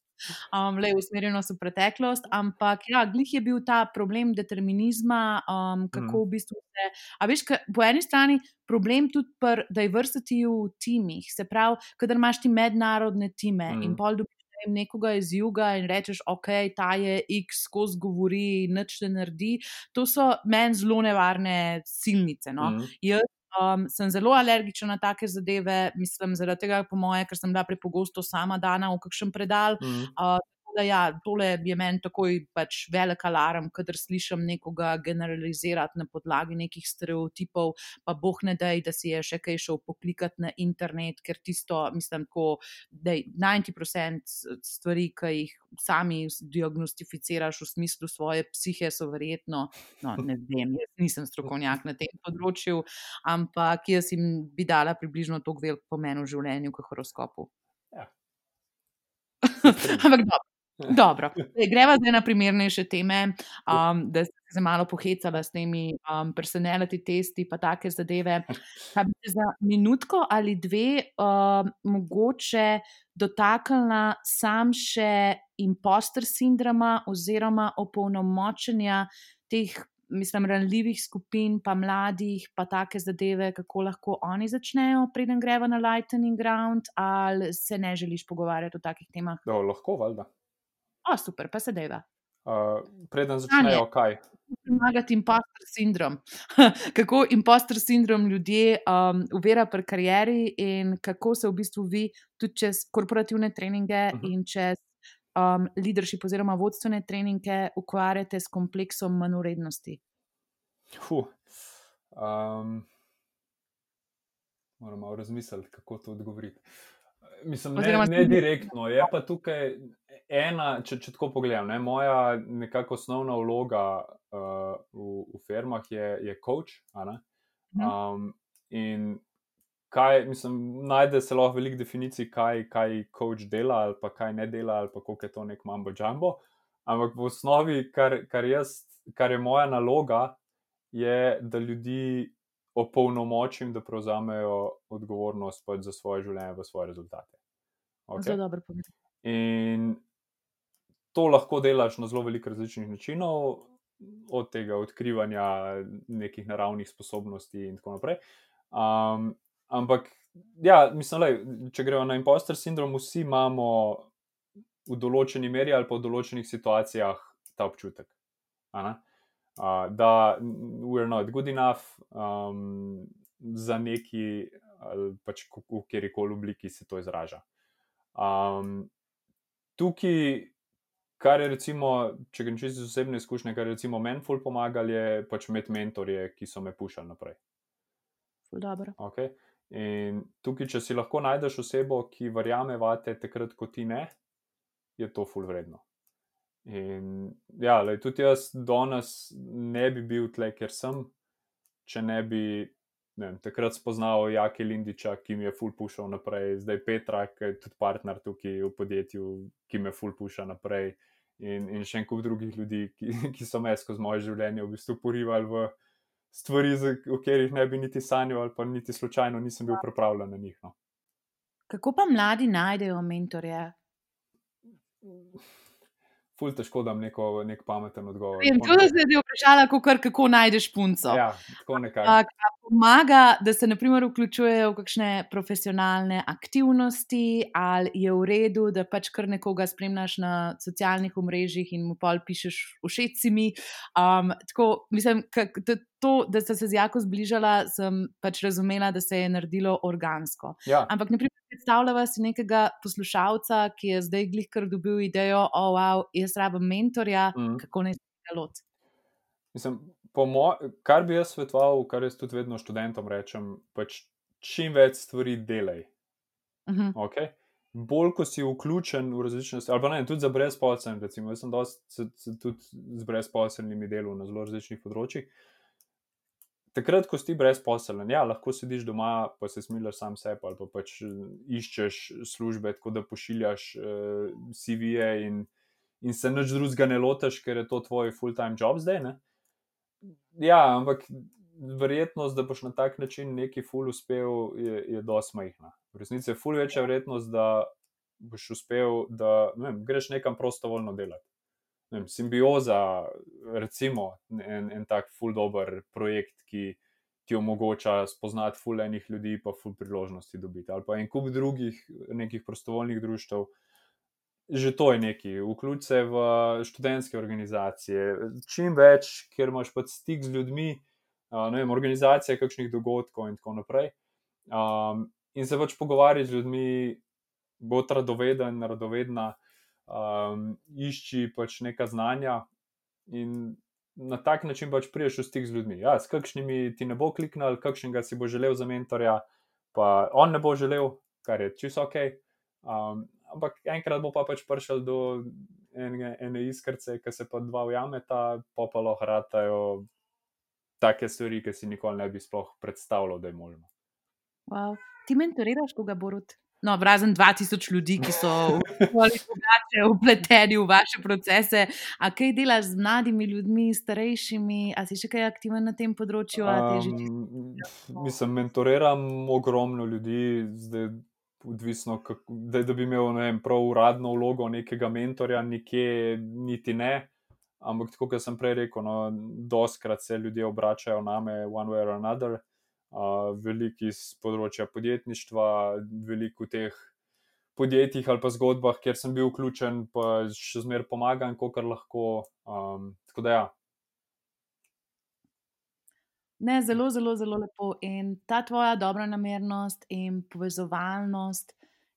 um, le usmerjeno v preteklost, ampak ja, glih je bil ta problem determinizma, um, kako mm. v bistvu se. A veš, ka, po eni strani problem tudi pri diversity v timih, se pravi, kadar imaš ti mednarodne time mm. in pol dobiš. Nekoga iz juga in rečeš, ok, ta je X, skozi govori, nič ne naredi. To so meni zelo nevarne silnice. No? Mm. Jaz Um, sem zelo alergična na take zadeve, mislim, zaradi tega, po moje, ker sem bila prepogosto sama dana v kakšen predal. Mm. Uh, da ja, tole je meni takoj pač velik alarm, kadar slišim nekoga generalizirati na podlagi nekih stereotipov, pa boh ne dej, da si je še kaj šel poklikati na internet, ker tisto, mislim, ko, da 90% stvari, ki jih sami diagnosticiraš v smislu svoje psihe, so verjetno, no, ne vem, jaz nisem strokovnjak na tem področju, ampak jaz jim bi dala približno toliko velik pomen v življenju, kot horoskopu. Ja. Ampak dobro. Dobro, greva zdaj na primernejše teme, um, da se malo pohecala s temi um, personality testi, pa take zadeve. Pa bi se za minutko ali dve um, mogoče dotaknila sam še imposter sindroma oziroma opolnomočenja teh, mislim, ranljivih skupin, pa mladih, pa take zadeve, kako lahko oni začnejo, preden greva na lightning ground, ali se ne želiš pogovarjati o takih temah? No, lahko, valjda. O, super, pa se deva. Uh, preden začnejo, kaj? Pomagati impostor sindrom. kako impostor sindrom ljudje um, uvira pri karieri in kako se v bistvu vi tudi čez korporativne treninge uh -huh. in čez um, leadership oziroma vodstvene treninge ukvarjate s kompleksom manjvrednosti. Um, moram malo razmisliti, kako to odgovoriti. Mislim, ne, ne direktno, je pa tukaj ena, če, če tako pogledam, ne, moja nekako osnovna vloga uh, v, v firmah je, je coach. Um, in kaj, mislim, najde se lahko veliko definicij, kaj, kaj coach dela, ali pa kaj ne dela, ali pa kako je to nek mambo jumbo. Ampak v osnovi, kar, kar, jaz, kar je moja naloga, je, da ljudi opolnomočim, da prevzamejo odgovornost pač za svoje življenje, za svoje rezultate. Okay? Zelo dobro povedano. In to lahko delaš na zelo veliko različnih načinov, od tega odkrivanja nekih naravnih sposobnosti in tako naprej. Um, ampak, ja, mislim, lej, če gremo na impostor sindrom, vsi imamo v določeni meri ali pa v določenih situacijah ta občutek. Uh, da we're not good enough um, za neki, ali pač v kjerkoli obliki se to izraža. Um, tukaj kar je, recimo, če grem čisto iz osebne izkušnje, kar je recimo meni ful pomagali, je pač imeti mentorje, ki so me pušali naprej. Okay. In tukaj, če si lahko najdeš osebo, ki verjame vate, takrat, ko ti ne, je to ful vredno. In ja, lej, tudi jaz danes ne bi bil tle, ker sem, če ne bi vem, takrat spoznal Jake Lindiča, ki mi je ful pušal naprej, zdaj Petra, ki je tudi partner tukaj v podjetju, ki me ful puša naprej in, in še en kup drugih ljudi, ki, ki so me skozi moje življenje v bistvu porivali v stvari, o katerih ne bi niti sanjal, ali pa niti slučajno nisem bil pripravljen na njih. No. Kako pa mladi najdejo mentorje? Ful, težko da neko nek pameten odgovor. To se je vprašala, kako najdeš punco. Ja, tako nekako pomaga, da se naprimer vključujejo v kakšne profesionalne aktivnosti, ali je v redu, da pač kar nekoga spremljaš na socialnih omrežjih in mu pol pišeš všeč mi. Um, tako, mislim, da to, da sta se z Jako zbližala, sem pač razumela, da se je naredilo organsko. Ja. Ampak, naprimer, predstavljava si nekega poslušalca, ki je zdaj glih kar dobil idejo, o, oh, wow, jaz rabim mentorja, mm. kako naj se loti. Mislim, kar bi jaz svetoval, kar jaz tudi vedno študentom rečem, pač čim več stvari delaj. Uh -huh. okay? Bolj, ko si vključen v različne stvari, ali pa ne, tudi za brezposelne, recimo, jaz sem dosti tudi z brezposelnimi delal na zelo različnih področjih. Takrat, ko si brezposelen, ja, lahko sediš doma, pa se smilaš sam sebe, ali pa pač iščeš službe, tako da pošiljaš uh, eh, CV-je in, in se nič drugega ne lotiš, ker je to tvoj full-time job zdaj. Ne? Ja, ampak verjetnost, da boš na tak način neki ful uspel, je, je dosti majhna. V resnici je ful večja verjetnost, da boš uspel, da ne vem, greš nekam prostovoljno delati. Vem, simbioza, recimo, en, en tak ful dober projekt, ki ti omogoča spoznati ful enih ljudi, pa ful priložnosti dobiti. Ali pa en kup drugih nekih prostovoljnih društv že to je neki, vključ se v študentske organizacije, čim več, ker imaš pa stik z ljudmi, ne vem, organizacije kakšnih dogodkov in tako naprej. Um, in se pač pogovarjati z ljudmi, bo radoveden, radovedna, um, išči pač neka znanja in na tak način pač priješ v stik z ljudmi. Ja, s kakšnimi ti ne bo kliknil, kakšnega si bo želel za mentorja, pa on ne bo želel, kar je čisto ok. Um, ampak enkrat bo pa pač prišel do ene, ene iskrce, ki se pa dva ujameta, pa pa lahko ratajo take stvari, ki si nikoli ne bi sploh predstavljal, da je možno. Wow. Ti mentoriraš, koga borut? No, razen 2000 ljudi, ki so upleteni v vaše procese. A kaj delaš z mladimi ljudmi, starejšimi, ali si še kaj aktiven na tem področju? Um, mislim, mentoriram ogromno ljudi, zdaj odvisno, kako, da, da bi imel vem, prav uradno vlogo nekega mentorja, nikje, niti ne. Ampak, tako kot sem prej rekel, no, doskrat se ljudje obračajo na me, one way or another, uh, veliki iz področja podjetništva, veliko teh podjetjih ali pa zgodbah, kjer sem bil vključen, pa še zmeraj pomagam, kolikor lahko. Um, tako da ja. Ne, zelo, zelo, zelo lepo. In ta tvoja dobra namernost in povezovalnost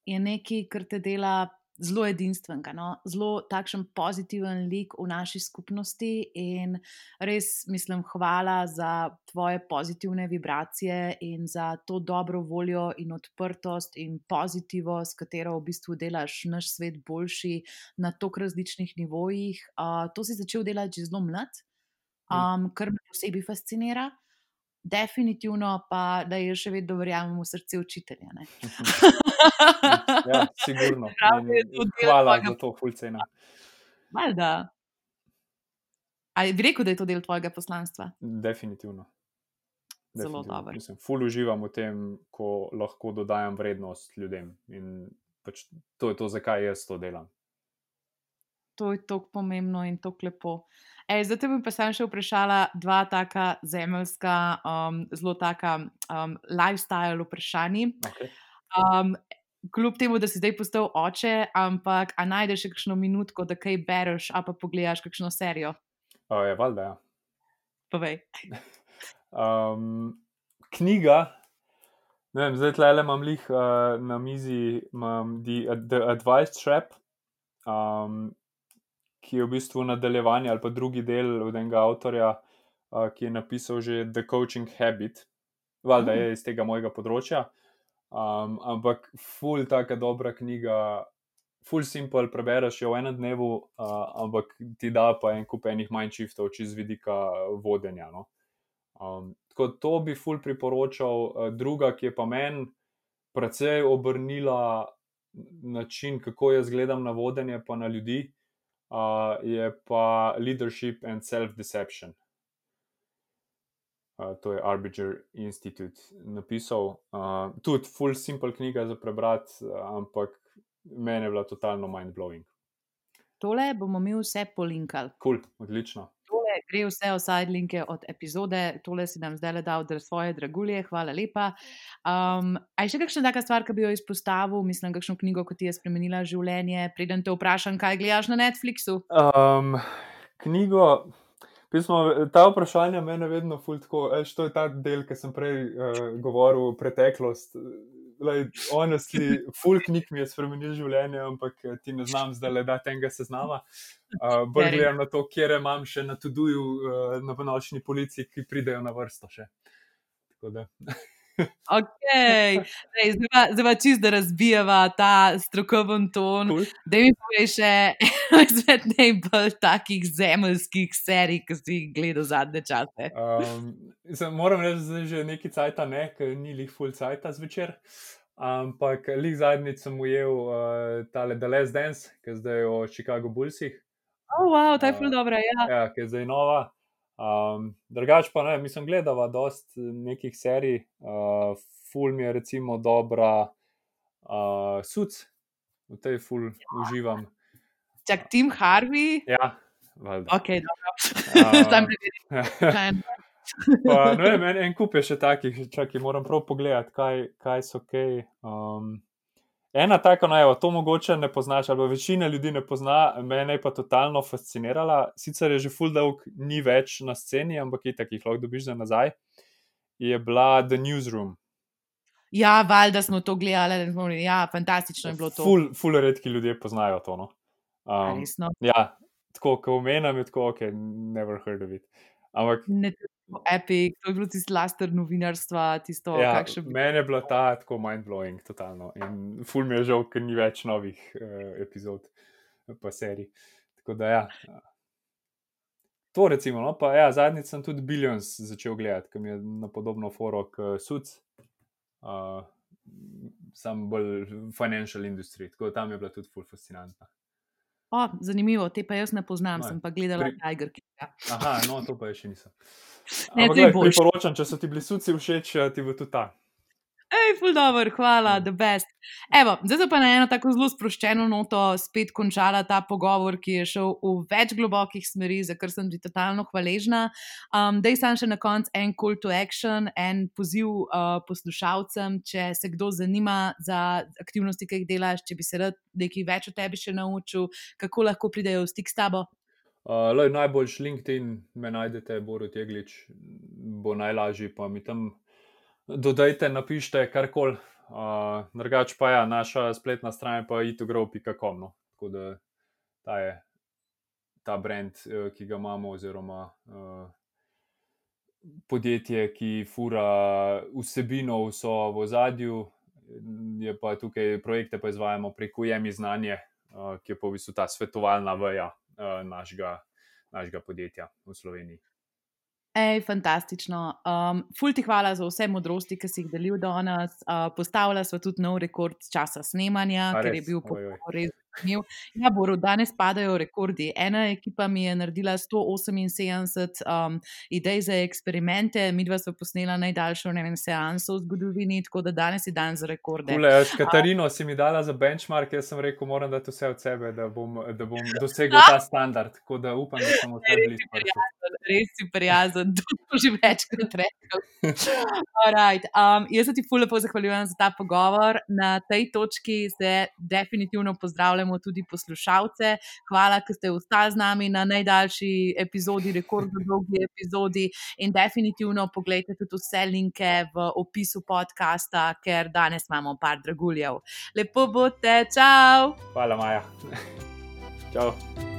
je nekaj, kar te dela zelo edinstvenega, no? zelo takšen pozitiven lik v naši skupnosti. In res mislim, hvala za tvoje pozitivne vibracije in za to dobro voljo in odprtost in pozitivo, s katero v bistvu delaš naš svet boljši na toliko različnih nivojih. Uh, to si začel delati že zelo mlad, um, kar me posebej fascinira. Definitivno pa, da je še vedno verjamem v srce učitelja. ja, sigurno. Prav, da je to del Hvala za to, fulcena. Valjda. Ali bi rekel, da je to del tvojega poslanstva? Definitivno. Zelo Definitivno. dobro. Mislim, ful uživam v tem, ko lahko dodajam vrednost ljudem. In pač to je to, zakaj jaz to delam. To je tako pomembno in tako lepo. Ej, zdaj te bom pa sam še vprašala dva taka zemeljska, um, zelo taka um, lifestyle vprašanji. Okay. Um, kljub temu, da si zdaj postal oče, ampak a najdeš še kakšno minutko, da kaj bereš, a pa pogledaš kakšno serijo? Uh, je valjda, ja. Povej. Um, knjiga, ne vem, zdaj tle imam lih uh, na mizi, imam The, The Advice Trap, um, ki je v bistvu nadaljevanje ali pa drugi del od enega avtorja, uh, ki je napisal že The Coaching Habit. Valjda je iz tega mojega področja. Um, ampak, ful, taka dobra knjiga, ful simple, prebereš jo v enem dnevu, uh, ampak ti da pa en kup enih mindshiftov, čez vidika vodenja. No? Um, tako to bi ful priporočal, uh, druga, ki je pa meni precej obrnila način, kako jaz gledam na vodenje, pa na ljudi, uh, je pa Leadership and Self-Deception. Uh, to je Arbiter Institute napisal. Uh, tudi full simple knjiga za prebrati, ampak meni je bila totalno mind-blowing. Tole bomo mi vse polinkali. Kul, cool, odlično. Gre vse v side linke od epizode, tole si nam zdaj le dal, da svoje dragulje, hvala lepa. Um, a je še kakšna taka stvar, ki bi jo izpostavil, mislim, kakšno knjigo, ki ti je spremenila življenje, preden te vprašam, kaj gledaš na Netflixu? Um, knjigo, pismo, ta vprašanja mene vedno fultko, to je ta del, ki sem prej uh, govoril, preteklost. Like, honestly, full knjig mi je spremenil življenje, ampak eh, ti ne znam zdaj le dati enega seznama. Uh, bolj gledam na to, kje imam še na tuduju uh, na nočni policiji, ki pridejo na vrsto še. Tako da. Ok, Dej, zdaj pa- zdaj pa čist, da razbijava ta strokoven ton. Cool. Da mi poveš še izmed najbolj takih zemeljskih serij, ki si jih gledal zadnje čase. Um, sem, moram reči, da je že neki cajt, ne, ker ni lih full cajt zvečer. Ampak lih zadnjič sem ujel uh, tale The Last Dance, ki je zdaj o Chicago Bullsih, Oh, wow, ta je A, ful dobra, ja. ja, ki je zdaj nova. Um, drugač pa ne, mislim, gledava dost nekih serij. Uh, ful mi je recimo dobra uh, Suc, v tej ful uživam. Čak Tim Harvey. Ja, valjda. Ok, dobro. A, Sam je. Pa, ne vem, en, en kup je še takih, čakaj, moram prav pogledati, kaj, kaj so kaj. Um, ena taka, no, evo, to mogoče ne poznaš, ali večina ljudi ne pozna, mene je pa totalno fascinirala. Sicer je že full dolg, ni več na sceni, ampak je takih lahko dobiš za nazaj. Je bila The Newsroom. Ja, valjda smo to gledali. in smo rekli, Ja, fantastično je bilo to. Ful, ful redki ljudje poznajo to. No. Um, Resno. ja, tako, ko omenjam, je tako, ok, never heard of it. Ampak Ne, epic, to je bilo tisto laster novinarstva, tisto, Ja, kakšen meni je bila ta tako mind-blowing, totalno. In ful mi je žal, ker ni več novih uh, epizod, pa serij. Tako da, ja. To recimo, no, pa ja, zadnjič sem tudi Billions začel gledati, ki mi je na podobno foro kot Suc, uh, sam bolj financial industry, tako da tam je bila tudi ful fascinantna. O, zanimivo, te pa jaz ne poznam, No, sem pa gledala pri- Tiger Kinga. Aha, no, to pa še nisem. Ne, Ampak, boljše. priporočam, če so ti bili suci všeč, eh, ti bo tudi ta. Ej, ful dobro, hvala, the best. Evo, zdaj pa na eno tako zelo sproščeno noto spet končala ta pogovor, ki je šel v več globokih smeri, za kar sem ti totalno hvaležna. Um, Dej sem še na koncu en call to action, en poziv uh, poslušalcem, če se kdo zanima za aktivnosti, ki jih delaš, če bi se rad nekaj več o tebi še naučil, kako lahko pridejo v stik s tabo. Uh, lej, najboljši LinkedIn me najdete, Borut Jeglič, bo najlažji, pa mi tam dodajte, napišite karkoli. Uh, drugač pa ja, naša spletna stran, pa je itogrow.com. No. Tako da ta je ta brand, uh, ki ga imamo, oziroma uh, podjetje, ki fura vsebino vso v zadju. Je pa tukaj projekte, pa izvajamo preko Jemi znanje, uh, ki je pa v bistvu ta svetovalna veja uh, našega, našega podjetja v Sloveniji. Ej, fantastično. Um, ful ti hvala za vse modrosti, ki si jih delil danes. Uh, postavila smo tudi nov rekord časa snemanja, A ker je res? bil Oj, oj. res zanimiv. Ja, Boru, danes padajo rekordi. Ena ekipa mi je naredila 178 um, idej za eksperimente, mi dva smo posnela najdaljšo vem, seanso v zgodovini, tako da danes je dan za rekorde. Tule, jaz, Katarino, si mi dala za benchmark, jaz sem rekel, moram dati vse od sebe, da bom, da bom dosegel ta standard. Tako da upam, da sem vse Res blizu. res si prijazen, to sem že večkrat rekel. Alright, um, jaz se ti ful lepo zahvaljujem za ta pogovor. Na tej točki se definitivno pozdravljamo tudi poslušalce. Hvala, ker ste ostali z nami na najdaljši epizodi, rekordno dolgi epizodi. In definitivno pogledajte tudi vse linke v opisu podcasta, ker danes imamo par draguljev. Lepo bote, čau! Hvala, Maja. Čau.